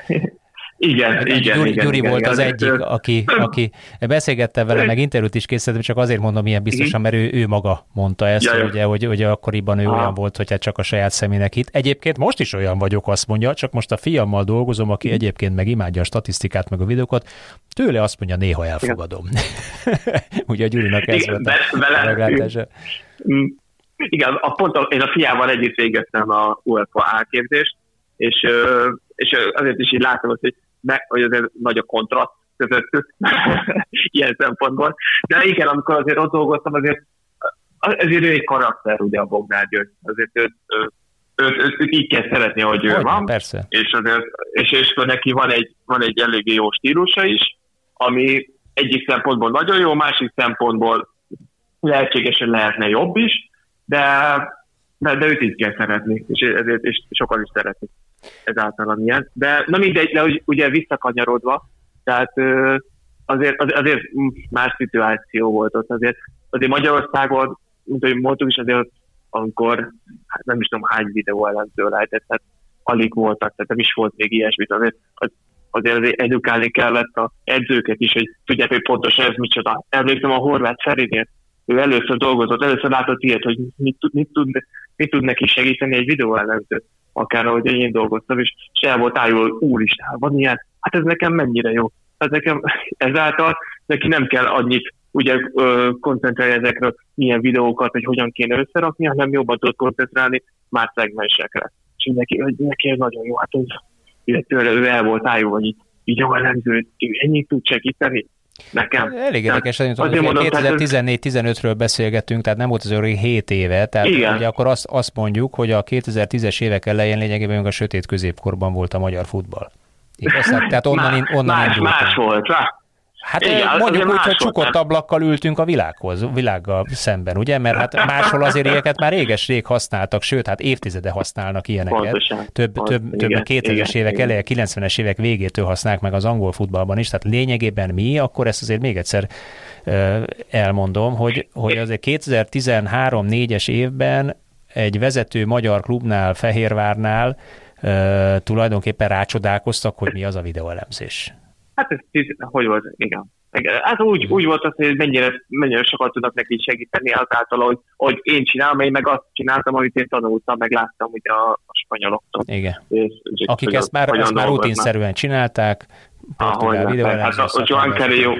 Igen, igen, Gyuri, igen, Gyuri igen, volt igen, az egyik, aki, aki beszélgettem vele, meg interjút is készítettem, csak azért mondom ilyen biztosan, mert ő, ő maga mondta ezt, ja, ugye, hogy, hogy akkoriban ő Aha. olyan volt, hogy hát csak a saját szemének itt. Egyébként most is olyan vagyok, azt mondja, csak most a fiammal dolgozom, aki egyébként meg imádja a statisztikát, meg a videókat, tőle azt mondja, néha elfogadom. ugye a Gyurinak ez volt a meglátása. Mm. Igen, a pont én a fiával együtt végeztem a UEFA átképzést, és, és azért is így látom, hogy meg, hogy azért nagy a kontraszt közöttük ilyen szempontból. De igen, amikor azért ott dolgoztam, azért ezért ő egy karakter, ugye a Bognár György. Azért őt, őt, őt, őt, őt így kell szeretni, hogy ő van. Persze. És, azért, és, és neki van egy, van egy eléggé jó stílusa is, ami egyik szempontból nagyon jó, másik szempontból lehetségesen lehetne jobb is, de, de, de őt így kell szeretni, és ezért és sokan is szeretik ezáltal ilyen. De na mindegy, de ugye visszakanyarodva, tehát azért, azért más szituáció volt ott, azért, azért Magyarországon, mint ahogy mondtuk is, azért amikor, hát nem is tudom hány videó ellenző lehetett, tehát alig voltak, tehát nem is volt még ilyesmit, azért, az, azért edukálni kellett a edzőket is, hogy tudják, hogy pontosan ez micsoda. Emlékszem a horvát Ferinél, ő először dolgozott, először látott ilyet, hogy mit, mit, tud, mit tud neki segíteni egy videó ellenző akár ahogy én dolgoztam, és, el volt ájul, úristen, van ilyen, hát ez nekem mennyire jó. Hát nekem ezáltal neki nem kell annyit ugye koncentrálni ezekre milyen videókat, hogy hogyan kéne összerakni, hanem jobban tud koncentrálni más szegmensekre. És neki, neki ez nagyon jó, hát ez, illetve ő el volt ájul, hogy így, így jó elemző, ennyit tud segíteni, nekem. Elég érdekes, hogy 2014-15-ről beszélgetünk, tehát nem volt az olyan 7 éve, tehát Igen. ugye akkor azt, azt mondjuk, hogy a 2010-es évek elején lényegében a sötét középkorban volt a magyar futball. Igaz? Tehát onnan, onnan más, más volt, rá. Hát Igen, mondjuk úgy, hogy csukott ablakkal ültünk a világhoz, világgal szemben, ugye? Mert hát máshol azért ilyeneket már réges-rég használtak, sőt, hát évtizede használnak ilyeneket. Pontosan. Több, Pont, több, igen, több 2000-es évek eleje, 90-es évek végétől használják meg az angol futballban is, tehát lényegében mi, akkor ezt azért még egyszer elmondom, hogy, hogy azért 2013-4-es évben egy vezető magyar klubnál, Fehérvárnál tulajdonképpen rácsodálkoztak, hogy mi az a videóelemzés. Hát ez, hogy volt, igen. Hát úgy, úgy volt az, hogy mennyire, mennyire sokat tudnak neki segíteni azáltal, hogy, hogy én csinálom, én meg azt csináltam, amit én tanultam, meg láttam ugye a, a spanyoloktól. Igen. És, és Akik ezt már, ezt már rutinszerűen csinálták, portugál videóelemzés. Hát a, a Joan Carrillo,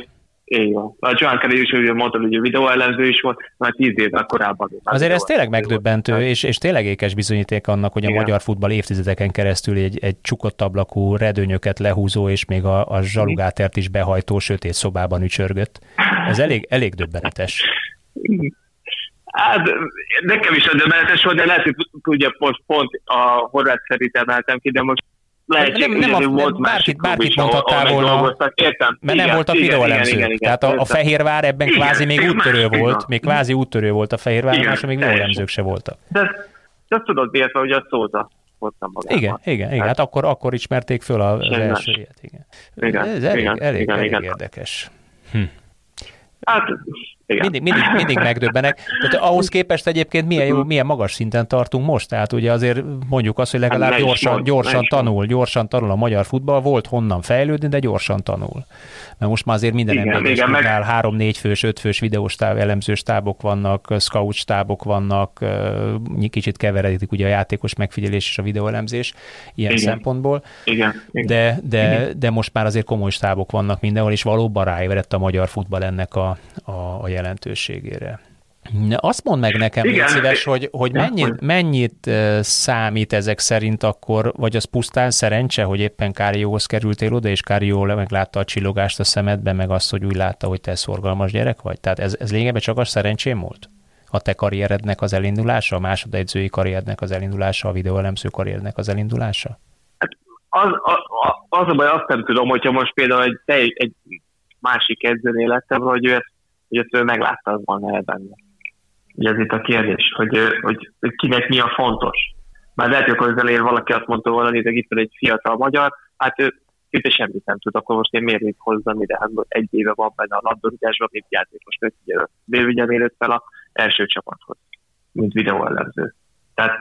így van. A Joan Kelly is ugye mondta, hogy a videóellenző is volt, már tíz évvel korábban. Azért ez tényleg megdöbbentő, és, és tényleg ékes bizonyíték annak, hogy a Igen. magyar futball évtizedeken keresztül egy, egy csukott ablakú, redőnyöket lehúzó, és még a, a zsalugátert is behajtó sötét szobában ücsörgött. Ez elég, elég döbbenetes. Hát nekem is a döbbenetes volt, de lehet, hogy ugye most pont a horvát szerint emeltem ki, de most nem, nem a, volt bárkit, bárkit mondhattál volna, értem, mert igen, nem volt a videóelemző. Igen, Tehát a, a Fehérvár ebben igen, kvázi még úttörő volt, még kvázi úttörő volt a Fehérvár, más még videóelemzők se voltak. De, de tudod, miért hogy a Szóza. hoztam magával. Igen, igen, igen. Hát, hát akkor, akkor ismerték föl az első ilyet. Igen. Igen, Ez elég, igen, elég, igen, elég igen. érdekes. Hm. Hát, igen. Mindig, mindig, mindig megdöbbenek. Tehát ahhoz képest egyébként milyen, jó, milyen magas szinten tartunk most. Tehát ugye azért mondjuk azt, hogy legalább hát gyorsan, mond, gyorsan tanul, gyorsan tanul a magyar futball. Volt honnan fejlődni, de gyorsan tanul. Mert most már azért minden igen, ember igen, meg... három-négy fős, öt fős videóstáb, elemzős tábok vannak, scout stábok vannak, kicsit keveredik ugye a játékos megfigyelés és a videóelemzés ilyen igen. szempontból. Igen, igen. De, de, igen. de most már azért komoly stábok vannak mindenhol, és valóban ráébredt a magyar futball ennek a, a, a jelentőségére. Azt mondd meg nekem, Igen. légy szíves, hogy, hogy mennyit, mennyit számít ezek szerint akkor, vagy az pusztán szerencse, hogy éppen Kárióhoz kerültél oda, és Kárió meglátta a csillogást a szemedben, meg azt, hogy úgy látta, hogy te szorgalmas gyerek vagy? Tehát ez, ez lényegében csak a szerencsém volt? A te karrierednek az elindulása, a másodegyzői karrierednek az elindulása, a videóelemző karriernek az elindulása? Hát az, az, az a baj, azt nem tudom, hogyha most például egy, egy másik edzőnél lettem, hogy ő ezt, hogy ezt ő meglátta az volna benne. Ugye ez itt a kérdés, hogy, hogy kinek mi a fontos. Már lehet, hogy az elején valaki azt mondta volna, hogy itt van egy fiatal magyar, hát ő szinte semmit nem tud, akkor most én miért itt hozzam ide, hát egy éve van benne a labdarúgásban, mint játékos, bővügyem érőtt fel a első csapathoz, mint videóellenző. Tehát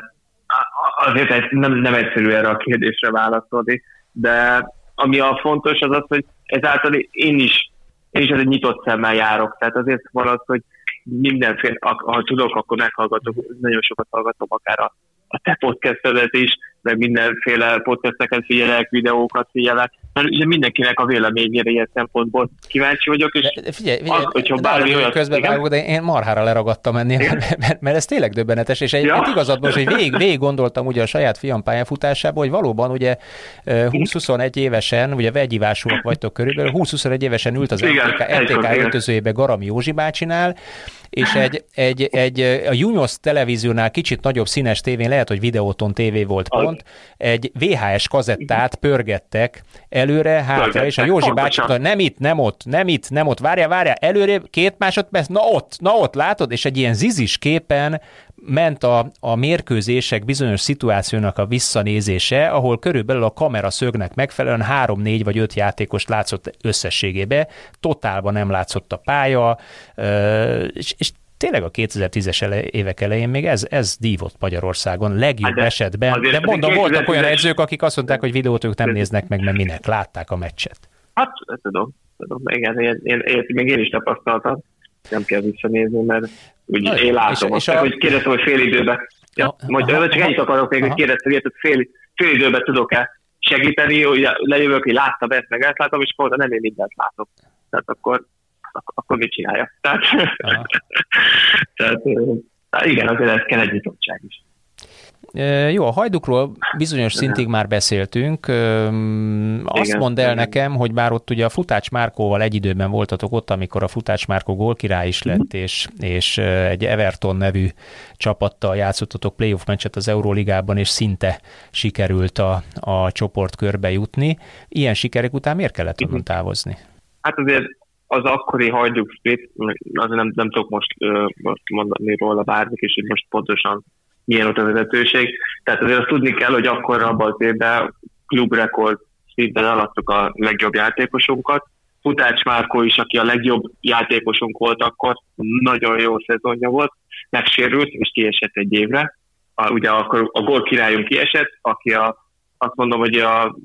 azért nem, nem egyszerű erre a kérdésre válaszolni, de ami a fontos az az, hogy ezáltal én is, én is egy nyitott szemmel járok. Tehát azért van az, hogy mindenféle, ha tudok, akkor meghallgatok, nagyon sokat hallgatom akár a, a te podcastedet is, meg mindenféle podcasteket figyelek, videókat figyelek, mert ugye mindenkinek a véleményére ilyen szempontból kíváncsi vagyok, és de figyelj, figyelj, az, hogyha bármi olyat... Közben vágok, de én marhára leragadtam ennél, mert, mert, mert, ez tényleg döbbenetes, és egyébként ja. igazad most, hogy végig, végig gondoltam ugye a saját fiam pályafutásában, hogy valóban ugye 20-21 évesen, ugye vegyivásúak vagytok körülbelül, 20-21 évesen ült az MTK, MTK öltözőjébe Garami Józsi bácsinál, és egy, egy, egy, a Junos televíziónál kicsit nagyobb színes tévén, lehet, hogy videóton tévé volt pont, egy VHS kazettát pörgettek előre, hátra, és a Józsi bácsi nem itt, nem ott, nem itt, nem ott, várja, várja, előre két másodperc, na ott, na ott, látod, és egy ilyen zizis képen ment a, a mérkőzések bizonyos szituációnak a visszanézése, ahol körülbelül a kamera szögnek megfelelően három, négy vagy öt játékos látszott összességébe, totálban nem látszott a pálya, és, és tényleg a 2010-es ele, évek elején még ez, ez dívott Magyarországon legjobb hát de, esetben, de mondom, voltak olyan edzők, akik azt mondták, hogy videót ők nem néznek meg, mert minek látták a meccset. Hát, tudom, tudom, igen, én, én, én, még én is tapasztaltam, nem kell visszanézni, mert úgy én látom, és, és a... hogy kérdeztem, hogy fél időben. Ja, majd aha, csak ennyit akarok még, hogy kérdeztem, hogy fél, fél időben tudok-e segíteni, hogy lejövök, hogy láttam ezt, meg ezt látom, és akkor nem én mindent látok. Tehát akkor, akkor mit csinálja? Tehát, tehát igen, azért ez kell egy nyitottság is. Jó, a hajdukról bizonyos szintig már beszéltünk. Azt igen, mondd el igen. nekem, hogy már ott ugye a Futács Márkóval egy időben voltatok ott, amikor a Futács Márkó gólkirály is lett, mm. és, és egy Everton nevű csapattal játszottatok playoff meccset az Euróligában, és szinte sikerült a, a csoportkörbe jutni. Ilyen sikerek után miért kellett onnan távozni? Hát azért az akkori hajduk split, azért nem, nem tudok most, most mondani róla bármik, és itt most pontosan milyen ott a vezetőség. Tehát azért azt tudni kell, hogy akkor abban az évben klubrekord szinten alattuk a legjobb játékosunkat. Futács Márkó is, aki a legjobb játékosunk volt akkor, nagyon jó szezonja volt, megsérült, és kiesett egy évre. A, ugye akkor a gól királyunk kiesett, aki a, azt mondom, hogy a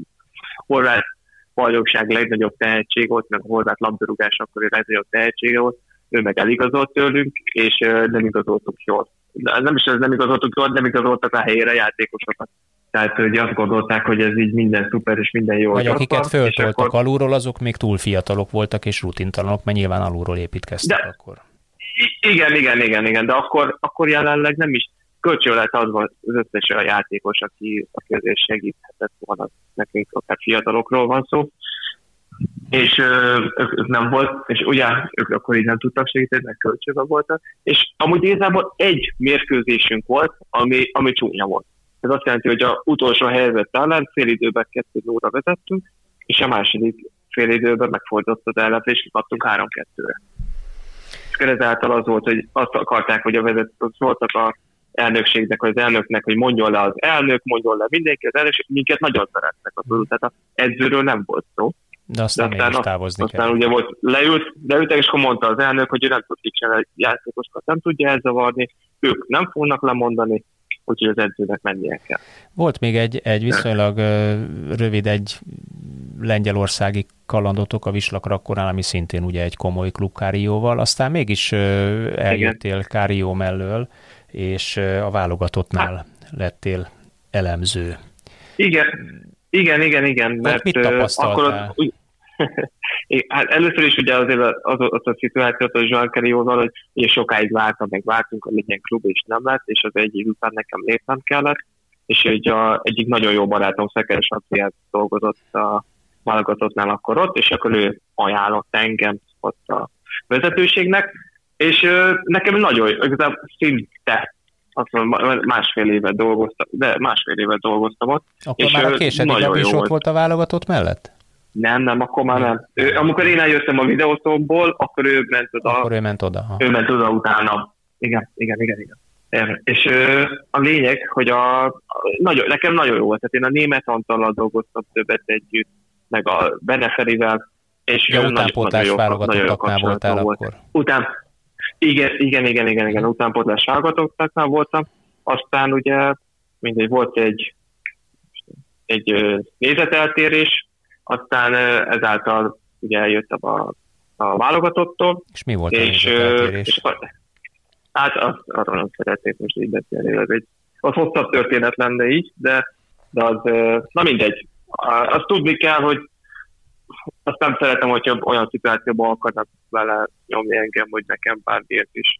horvát bajnokság legnagyobb tehetség volt, meg a horvát labdarúgás akkor a legnagyobb tehetsége volt, ő meg eligazolt tőlünk, és nem igazoltuk jól de nem is ez nem igazoltuk jól, nem igazoltak a helyére játékosokat. Tehát hogy azt gondolták, hogy ez így minden szuper és minden jó. Vagy akiket föltoltak akkor... alulról, azok még túl fiatalok voltak és rutintalanok, mert nyilván alulról építkeztek de, akkor. Igen, igen, igen, igen, de akkor, akkor jelenleg nem is kölcsön lett az az összes a játékos, aki, aki azért segíthetett volna nekünk, akár fiatalokról van szó és ők, ők nem volt, és ugye ők akkor így nem tudtak segíteni, meg kölcsönben voltak, és amúgy igazából egy mérkőzésünk volt, ami, ami csúnya volt. Ez azt jelenti, hogy a utolsó helyzet ellen fél időben kettő óra vezettünk, és a második fél időben megfordított az ellet, és kaptunk három-kettőre. És ezáltal az volt, hogy azt akarták, hogy a vezetők voltak a elnökségnek, az elnöknek, hogy mondjon le az elnök, mondjon le mindenki, az elnökség, minket nagyon szeretnek a tudod, tehát az edzőről nem volt szó. De aztán, de aztán, távozni aztán kell. ugye volt, leült, leültek, és akkor mondta az elnök, hogy ő nem tud a játékosokat, nem tudja elzavarni, ők nem fognak lemondani, úgyhogy az edzőnek mennie kell. Volt még egy, egy viszonylag rövid, egy lengyelországi kalandotok a Vislak Rakkorán, ami szintén ugye egy komoly klub Kárióval, aztán mégis eljöttél Igen. Kárió mellől, és a válogatottnál hát. lettél elemző. Igen, igen, igen, igen. Mert mit tapasztaltál? Akkor az, hát először is ugye azért az, az, az a szituációt a Joan Carrióval, hogy én sokáig vártam, meg vártunk, hogy legyen klub, és nem lett, és az egyik után nekem lépnem kellett, és egy a, egyik nagyon jó barátom Szekeres Atriát dolgozott a válogatottnál akkor ott, és akkor ő ajánlott engem ott a vezetőségnek, és ö, nekem nagyon, igazából szinte azt mondom, másfél évet dolgoztam, de másfél évet dolgoztam ott. Akkor és már a késedik is ott volt a válogatott mellett? Nem, nem, akkor már nem. Ő, amikor én eljöttem a videószóból, akkor ő ment oda. Akkor ő ment oda. Ha. Ő ment oda utána. Igen, igen, igen, igen. És ö, a lényeg, hogy a, nagyon, nekem nagyon jó volt. Tehát én a német Antallal dolgoztam többet együtt, meg a Beneferivel, és ja, utánpótlás válogatottaknál voltál volt. akkor. Után, igen, igen, igen, igen, igen, utánpótlás válogatottaknál voltam. Aztán ugye mindegy, volt egy, egy nézeteltérés, aztán ezáltal ugye eljöttem a, a válogatottól. És mi volt és, a és, Hát azt, arról nem szeretnék most így beszélni, ez egy az hosszabb történet lenne így, de, de az, na mindegy. Azt tudni kell, hogy azt nem szeretem, hogyha olyan szituációban akarnak vele nyomni engem, hogy nekem bármiért is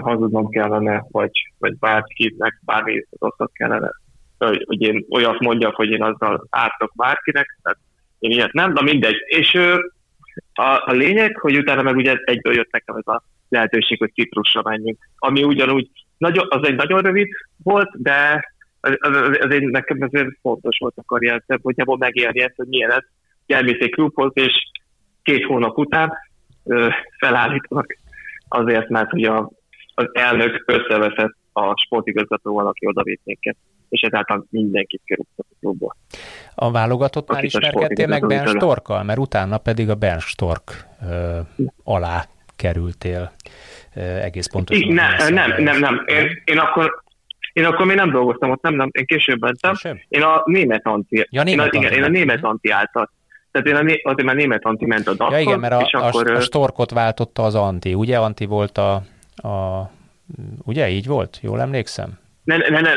hazudnom kellene, vagy, vagy bárkinek bármi rosszat kellene. Hogy, hogy én olyat mondjak, hogy én azzal ártok bárkinek, tehát én ilyet nem, de mindegy. És a, a lényeg, hogy utána meg ugye egyből jött nekem ez a lehetőség, hogy Ciprusra menjünk. Ami ugyanúgy, nagyon, az egy nagyon rövid volt, de az, az, az nekem azért fontos volt a karrier szempontjából megérni ezt, hogy milyen ez. Elmész klubhoz, és két hónap után ö, felállítanak azért, mert hogy a, az elnök összeveszett a sportigazgatóval, aki oda minket és ezáltal mindenkit kirúgtak a klubból. A válogatottnál ismerkedtél meg Ben Storkkal, mert utána pedig a Ben Stork ö, alá kerültél ö, egész pontosan. Nem, nem, nem, nem. Én, én akkor én akkor még nem dolgoztam ott, nem, nem, én később mentem. Én a német anti. Ja, német én, a, igen, én a német anti által. Tehát én a, né, azért már német anti ment a Ja igen, mert a, és a, akkor, a storkot váltotta az anti. Ugye anti volt a, a ugye így volt? Jól emlékszem? Ne, ne, ne,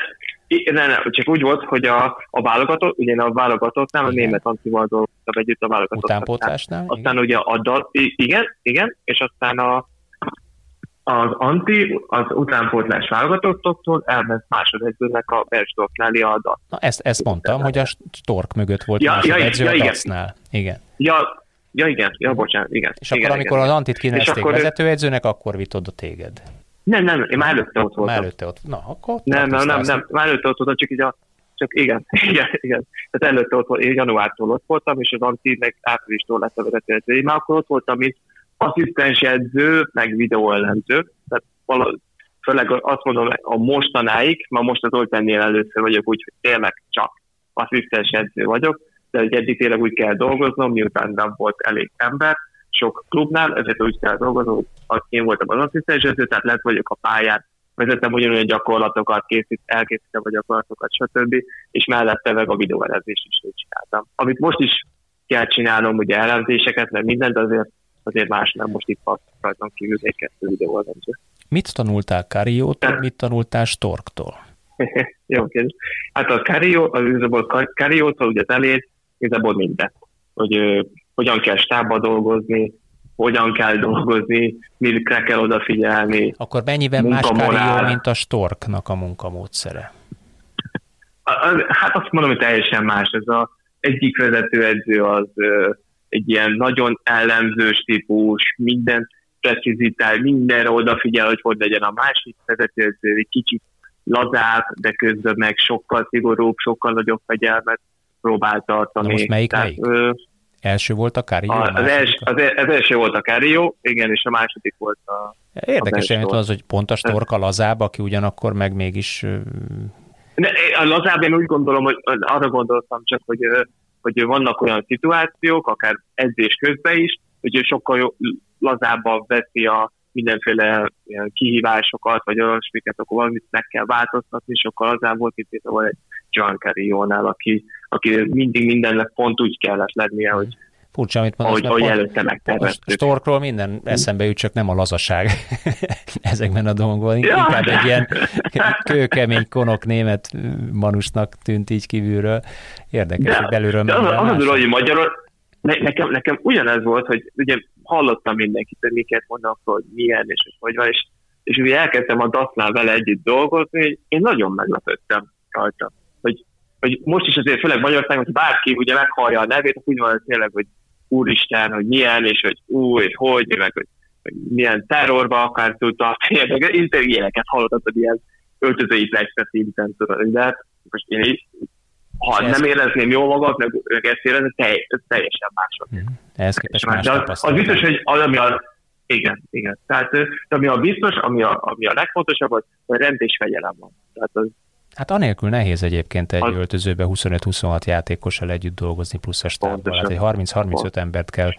ne, ne, csak úgy volt, hogy a, a válogatott, ugye a válogatottnál a német Antival dolgoztam együtt a válogatott. Utánpótlásnál? Aztán igen? ugye a dal, igen, igen, és aztán a, az Anti az utánpótlás válogatottoktól elment másodedzőnek a Berstorknál a dal. Na ezt, ezt mondtam, hogy a Stork mögött volt ja, másodedző ja, ja, a igen. igen. Ja, ja, igen, ja, bocsánat, igen. És igen, akkor, amikor igen, az Antit kinevezték vezetőedzőnek, akkor vitt oda téged. Nem, nem, én már előtte ott voltam. Már előtte ott. Na, akkor... Nem, nem, nem, nem, már előtte ott voltam, csak így a csak igen, igen, igen. Tehát előtte ott volt, én januártól ott voltam, és az Anti meg áprilistól lett a vezető Én már akkor ott voltam, mint asszisztens edző, meg videóellenző. Tehát valahogy, főleg azt mondom, a mostanáig, ma most az Oltennél először vagyok úgy, hogy tényleg csak asszisztens edző vagyok, de egy eddig tényleg úgy kell dolgoznom, miután nem volt elég ember, sok klubnál, ezért úgy kell dolgoznom, hogy én voltam az asszisztens edző, tehát lett vagyok a pályán, vezetem ugyanolyan gyakorlatokat, készít, elkészítem a gyakorlatokat, stb. És mellette meg a videóelemzést is úgy csináltam. Amit most is kell csinálnom, ugye elemzéseket, mert mindent, azért, azért más nem most itt rajtam kívül egy kettő videóelemző. Mit tanultál Kariótól, mit tanultál Storktól? Jó kérdés. Hát a Karió, az igazából Kariótól ugye az elét, igazából mindent. Hogy hogyan kell stábba dolgozni, hogyan kell dolgozni, mire kell odafigyelni. Akkor mennyiben más Karió, mint a Storknak a munkamódszere? Hát azt mondom, hogy teljesen más. Ez a egyik vezetőedző az egy ilyen nagyon ellenzős típus, minden precizitál, mindenre odafigyel, hogy hogy legyen a másik vezetőedző, egy kicsit lazább, de közben meg sokkal szigorúbb, sokkal nagyobb fegyelmet próbál tartani. Na most melyik, Tehát, melyik? Első volt a Cario? A, az, els, az, az első volt a Cario, igen, és a második volt a... Érdekes az, az, hogy pont a Storka lazább, aki ugyanakkor meg mégis... De a lazább én úgy gondolom, hogy arra gondoltam csak, hogy, hogy vannak olyan szituációk, akár edzés közben is, hogy sokkal lazábban veszi a mindenféle kihívásokat, vagy olyasmiket, akkor valamit meg kell változtatni, sokkal lazább volt itt például egy John Carillonál, aki, aki mindig mindennek pont úgy kellett lennie, hogy Furcsa, amit mondasz, ahogy, ahogy előtte megterveztük. Storkról minden eszembe jut, csak nem a lazaság ezekben a dolgokban. Ja. Inkább egy ilyen kőkemény konok német manusnak tűnt így kívülről. Érdekes, de, hogy belülről de az, az, hogy magyarul, ne, nekem, nekem ugyanez volt, hogy ugye hallottam mindenkit, hogy miket mondanak, hogy milyen, és hogy hogy van, és, és ugye elkezdtem a Dasznál vele együtt dolgozni, hogy én nagyon meglepődtem rajta. Hogy, hogy most is azért főleg Magyarországon, hogy bárki ugye meghallja a nevét, akkor úgy van hogy tényleg, hogy úristen, hogy milyen, és hogy új, hogy, meg hogy, hogy milyen terrorba akár tud tartani, meg ilyeneket hallottad, ilyen öltözői plexe szinten, tudod, de hát most én is ha ez nem érezném jól magam, meg, meg ezt érezni, telj, teljesen mások. Mm. Ehhez képest más az, az biztos, hogy az, ami a, igen, igen. Tehát ami a biztos, ami a, ami a legfontosabb, hogy rend és fegyelem van. Tehát az, Hát anélkül nehéz egyébként egy az... öltözőbe 25-26 játékossal együtt dolgozni, plusz a stábban. Hát egy 30-35 embert kell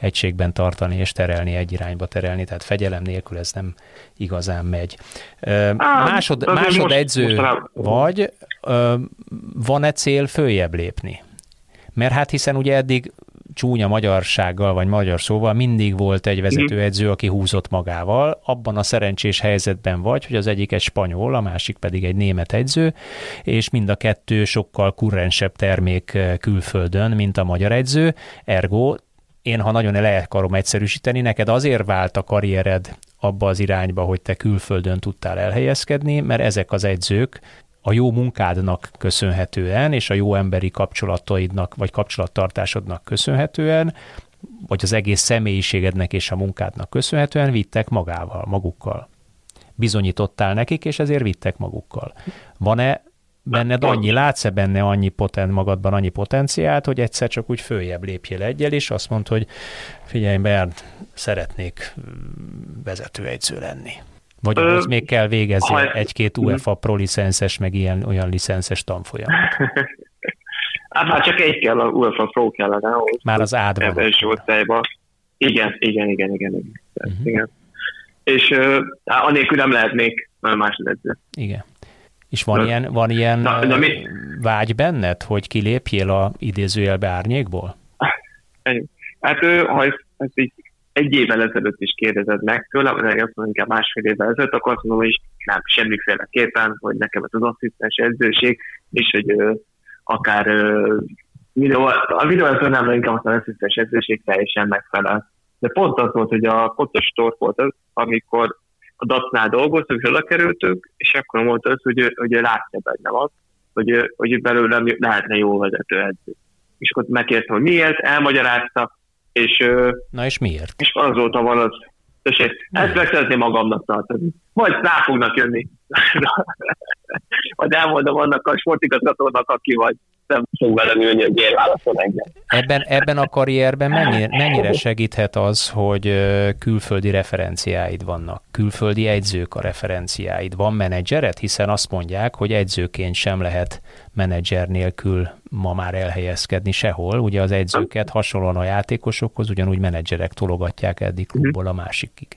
egységben tartani és terelni, egy irányba terelni, tehát fegyelem nélkül ez nem igazán megy. Á, másod, másod most, edző most vagy, van-e cél följebb lépni? Mert hát hiszen ugye eddig csúnya magyarsággal, vagy magyar szóval mindig volt egy vezetőedző, aki húzott magával. Abban a szerencsés helyzetben vagy, hogy az egyik egy spanyol, a másik pedig egy német edző, és mind a kettő sokkal kurrensebb termék külföldön, mint a magyar edző. Ergo én, ha nagyon le akarom egyszerűsíteni, neked azért vált a karriered abba az irányba, hogy te külföldön tudtál elhelyezkedni, mert ezek az edzők a jó munkádnak köszönhetően, és a jó emberi kapcsolataidnak, vagy kapcsolattartásodnak köszönhetően, vagy az egész személyiségednek és a munkádnak köszönhetően vittek magával, magukkal. Bizonyítottál nekik, és ezért vittek magukkal. Van-e benned annyi, látsz-e benne annyi poten, magadban annyi potenciált, hogy egyszer csak úgy följebb lépjél egyel, és azt mondd, hogy figyelj, Bernd, szeretnék vezetőegyző lenni. Vagy Ö, ahhoz még kell végezni ha, egy-két UEFA Pro licenszes, meg ilyen olyan licenszes tanfolyam. hát már csak egy kell, a UEFA Pro kellene ahhoz. Már az ádban. Osztályban. Igen, igen, igen, igen. igen. Uh-huh. igen. És uh, anélkül nem lehet még másodedző. Igen. És van Na, ilyen, van ilyen na, na, mi? vágy benned, hogy kilépjél a idézőjelbe árnyékból? Hát ha ezt, ezt így egy évvel ezelőtt is kérdezed meg tőlem, de azt mondom, inkább másfél évvel ezelőtt, akkor azt mondom, hogy nem, semmiféleképpen, hogy nekem ez az asszisztens edzőség, és hogy ö, akár ö, videó, a videó nem, inkább az asszisztens edzőség teljesen megfelel. De pont az volt, hogy a pontos stor volt az, amikor a DAC-nál dolgoztunk, és oda kerültünk, és akkor mondta az, hogy, hogy látja bennem azt, hogy, hogy belőlem lehetne jó vezető edző. És akkor megkérdeztem, hogy miért, elmagyarázta, és, Na és miért? És azóta van az, tessék, ezt meg szeretném magamnak tartani. Majd rá fognak jönni. Majd elmondom annak a sportigazgatónak, aki vagy nem fog velem ülni, hogy miért válaszol engem. Ebben, ebben a karrierben mennyire, mennyire segíthet az, hogy külföldi referenciáid vannak? Külföldi edzők a referenciáid? Van menedzseret? Hiszen azt mondják, hogy edzőként sem lehet menedzser nélkül ma már elhelyezkedni sehol. Ugye az edzőket hasonlóan a játékosokhoz ugyanúgy menedzserek tologatják eddig klubból a másikig.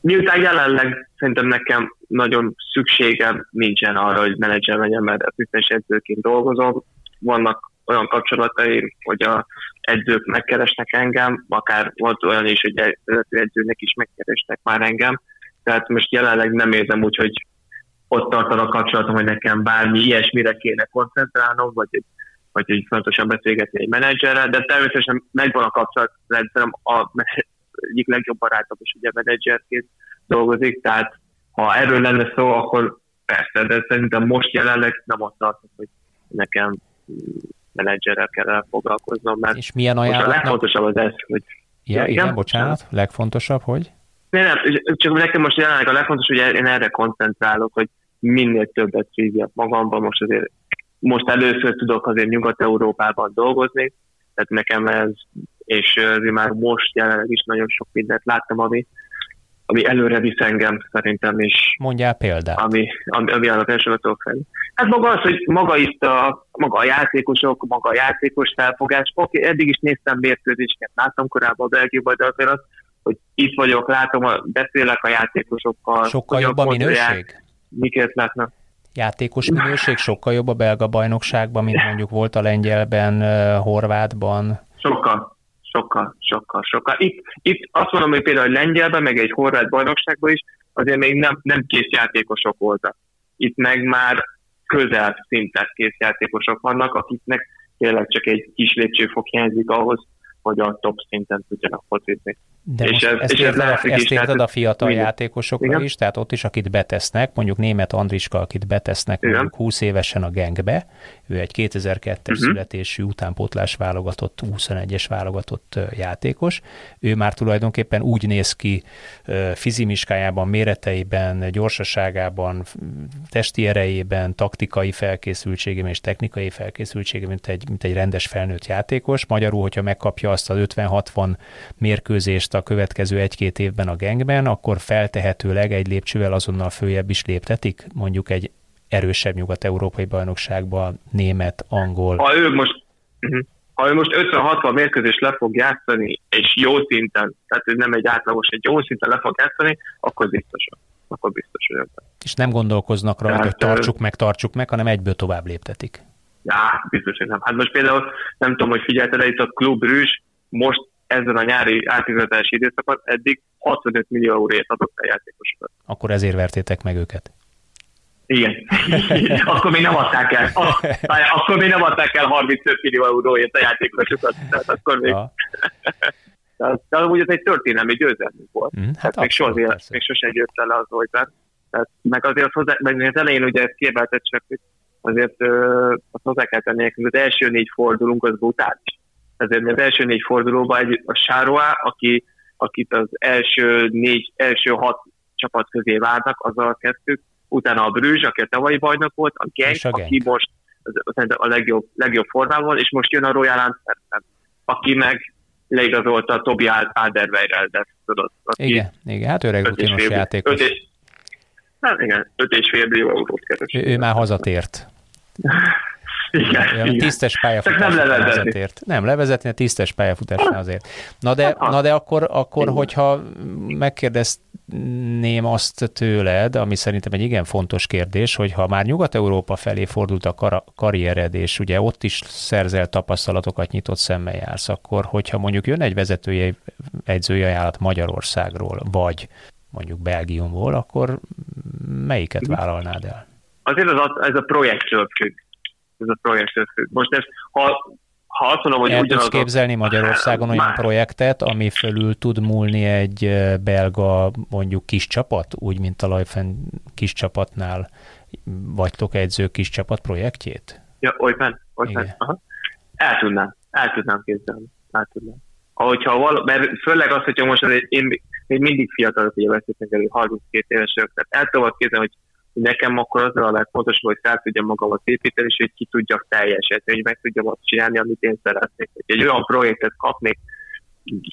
Miután jelenleg szerintem nekem nagyon szükségem nincsen arra, hogy menedzser legyen, mert asszisztens edzőként dolgozom. Vannak olyan kapcsolataim, hogy a edzők megkeresnek engem, akár volt olyan is, hogy edzőnek is megkerestek már engem. Tehát most jelenleg nem érzem úgy, hogy ott tartan a kapcsolatom, hogy nekem bármi ilyesmire kéne koncentrálnom, vagy egy, vagy egy fontosan beszélgetni egy menedzserrel, de természetesen megvan a kapcsolatrendszerem, a egyik legjobb barátom is ugye menedzserként dolgozik, tehát ha erről lenne szó, akkor persze, de szerintem most jelenleg nem ott tartok, hogy nekem menedzserrel kell foglalkoznom, mert És milyen ajánlatnak... a legfontosabb az ez, hogy... Ja, ja igen, igen, bocsánat, legfontosabb, hogy? Nem, nem, csak nekem most jelenleg a legfontosabb, hogy én erre koncentrálok, hogy minél többet szívjak magamban. Most azért most először tudok azért Nyugat-Európában dolgozni, tehát nekem ez és azért már most jelenleg is nagyon sok mindent láttam, ami, ami előre visz engem szerintem is. Mondjál példát. Ami, ami, ami az első felé. Hát maga az, hogy maga itt a, maga a játékosok, maga a játékos felfogás. Oké, okay, eddig is néztem mérkőzéseket, láttam korábban a Belgiumban, de azért az, hogy itt vagyok, látom, beszélek a játékosokkal. Sokkal jobb a minőség? Miket látnak? Játékos minőség sokkal jobb a belga bajnokságban, mint mondjuk volt a lengyelben, horvátban? Sokkal, sokkal, sokkal, sokkal. Itt, itt azt mondom, hogy például lengyelben, meg egy horvát bajnokságban is azért még nem, nem kész játékosok voltak. Itt meg már közel szinten kész játékosok vannak, akiknek tényleg csak egy kis lépcsőfok hiányzik ahhoz, hogy a top szinten tudjanak focizni. De és ez, ezt és ez a, ezt érted a fiatal igen. játékosokra igen. is, tehát ott is, akit betesznek, mondjuk német Andriska, akit betesznek igen. mondjuk 20 évesen a gengbe, ő egy 2002-es uh-huh. Mhm. születésű utánpótlás válogatott, 21-es válogatott játékos. Ő már tulajdonképpen úgy néz ki fizimiskájában, méreteiben, gyorsaságában, testi erejében, taktikai felkészültségében és technikai felkészültségében, mint egy, mint egy rendes felnőtt játékos. Magyarul, hogyha megkapja azt az 50-60 mérkőzést a következő egy-két évben a gengben, akkor feltehetőleg egy lépcsővel azonnal följebb is léptetik, mondjuk egy erősebb nyugat-európai bajnokságban, német, angol. Ha ő most, mhm. ha ő most 50-60 mérkőzést le fog játszani, és jó szinten, tehát ez nem egy átlagos, egy jó szinten le fog játszani, akkor biztosan. Akkor biztos, hogy És nem gondolkoznak rajta, hogy tartsuk meg, tartsuk meg, hanem egyből tovább léptetik. Ja, biztos, hogy nem. Hát most például nem tudom, hogy figyelted itt a Klub Rűs most ezen a nyári átigazási időszakban eddig 65 millió euróért adott a játékosokat. Akkor ezért vertétek meg őket. Igen. akkor még nem adták el. Akkor még nem adták el 35 millió euróért a játékosokat. Tehát akkor még... Ja. De amúgy ez egy történelmi győzelmünk volt. Mm, hát Tehát még, soha, még sosem jött le az olytán. Tehát meg azért hozzá, meg az elején ugye ezt kiemelt csak, hogy azért ö, azt hozzá kell tenni, hogy az első négy fordulunk az brutális. Ezért az első négy fordulóban egy, a Sároá, aki, akit az első négy, első hat csapat közé várnak, azzal kezdtük, utána a Brüzs, aki a tavalyi bajnok volt, a Genk, a Genk. aki most a legjobb, legjobb formában, és most jön a Royal Antwerpen, aki meg leigazolta a Tobi Alderweireld, tudod. Igen, igen, hát öreg rutinos játékos. Öt és, hát igen, 5,5 millió eurót keres. Ő, ő már hazatért. Igen, Olyan igen. tisztes pályafutás nem levezetni. Nem levezetni, a tisztes pályafutás azért. Na de, na de akkor, akkor hogyha megkérdezném azt tőled, ami szerintem egy igen fontos kérdés, hogy ha már Nyugat-Európa felé fordult a kar- karriered, és ugye ott is szerzel tapasztalatokat, nyitott szemmel jársz, akkor hogyha mondjuk jön egy vezetője, edzői ajánlat Magyarországról, vagy mondjuk Belgiumból, akkor melyiket vállalnád el? Azért az, ez a projektről függ ez a projekt függ. Most ez, ha, ha azt mondom, hogy El tudsz képzelni Magyarországon olyan már. projektet, ami fölül tud múlni egy belga mondjuk kis csapat, úgy, mint a Lajfen kis csapatnál vagytok edző kis csapat projektjét? Ja, olyan, olyan. El tudnám, el tudnám képzelni. El tudnám. Ahogyha való, mert főleg az, hogyha most én még mindig fiatalok, ugye beszéltünk elő, 32 évesek, tehát el tudom képzelni, hogy nekem akkor az a legfontosabb, hogy fel tudjam magamat építeni, és hogy ki tudjak teljesíteni, hogy meg tudjam azt csinálni, amit én szeretnék. Hogy egy olyan projektet kapnék,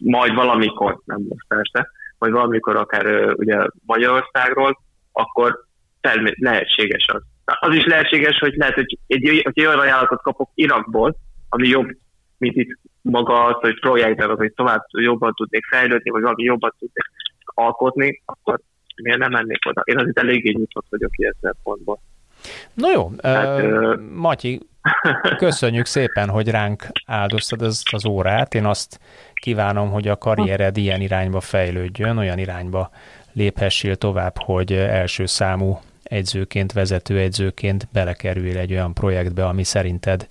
majd valamikor, nem most persze, majd valamikor akár ugye Magyarországról, akkor lehetséges az. Az is lehetséges, hogy lehet, hogy egy, egy olyan ajánlatot kapok Irakból, ami jobb, mint itt maga az, hogy projektben, hogy tovább jobban tudnék fejlődni, vagy valami jobban tudnék alkotni, akkor miért nem mennék oda? Én azért eléggé nyitott vagyok ilyen szempontból. No jó, hát, uh, Matyi, köszönjük szépen, hogy ránk áldoztad ezt az órát. Én azt kívánom, hogy a karriered ilyen irányba fejlődjön, olyan irányba léphessél tovább, hogy első számú egyzőként, vezető egyzőként belekerül egy olyan projektbe, ami szerinted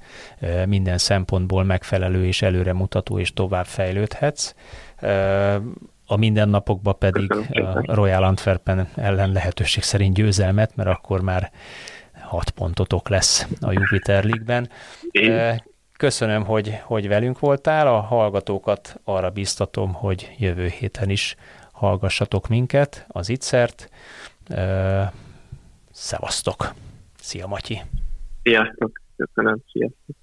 minden szempontból megfelelő és előremutató, és tovább fejlődhetsz a mindennapokban pedig a Royal Antwerpen ellen lehetőség szerint győzelmet, mert akkor már hat pontotok lesz a Jupiter League-ben. Köszönöm, hogy, hogy velünk voltál. A hallgatókat arra biztatom, hogy jövő héten is hallgassatok minket, az Ittszert. Szevasztok! Szia, Matyi! Sziasztok! Köszönöm, sziasztok!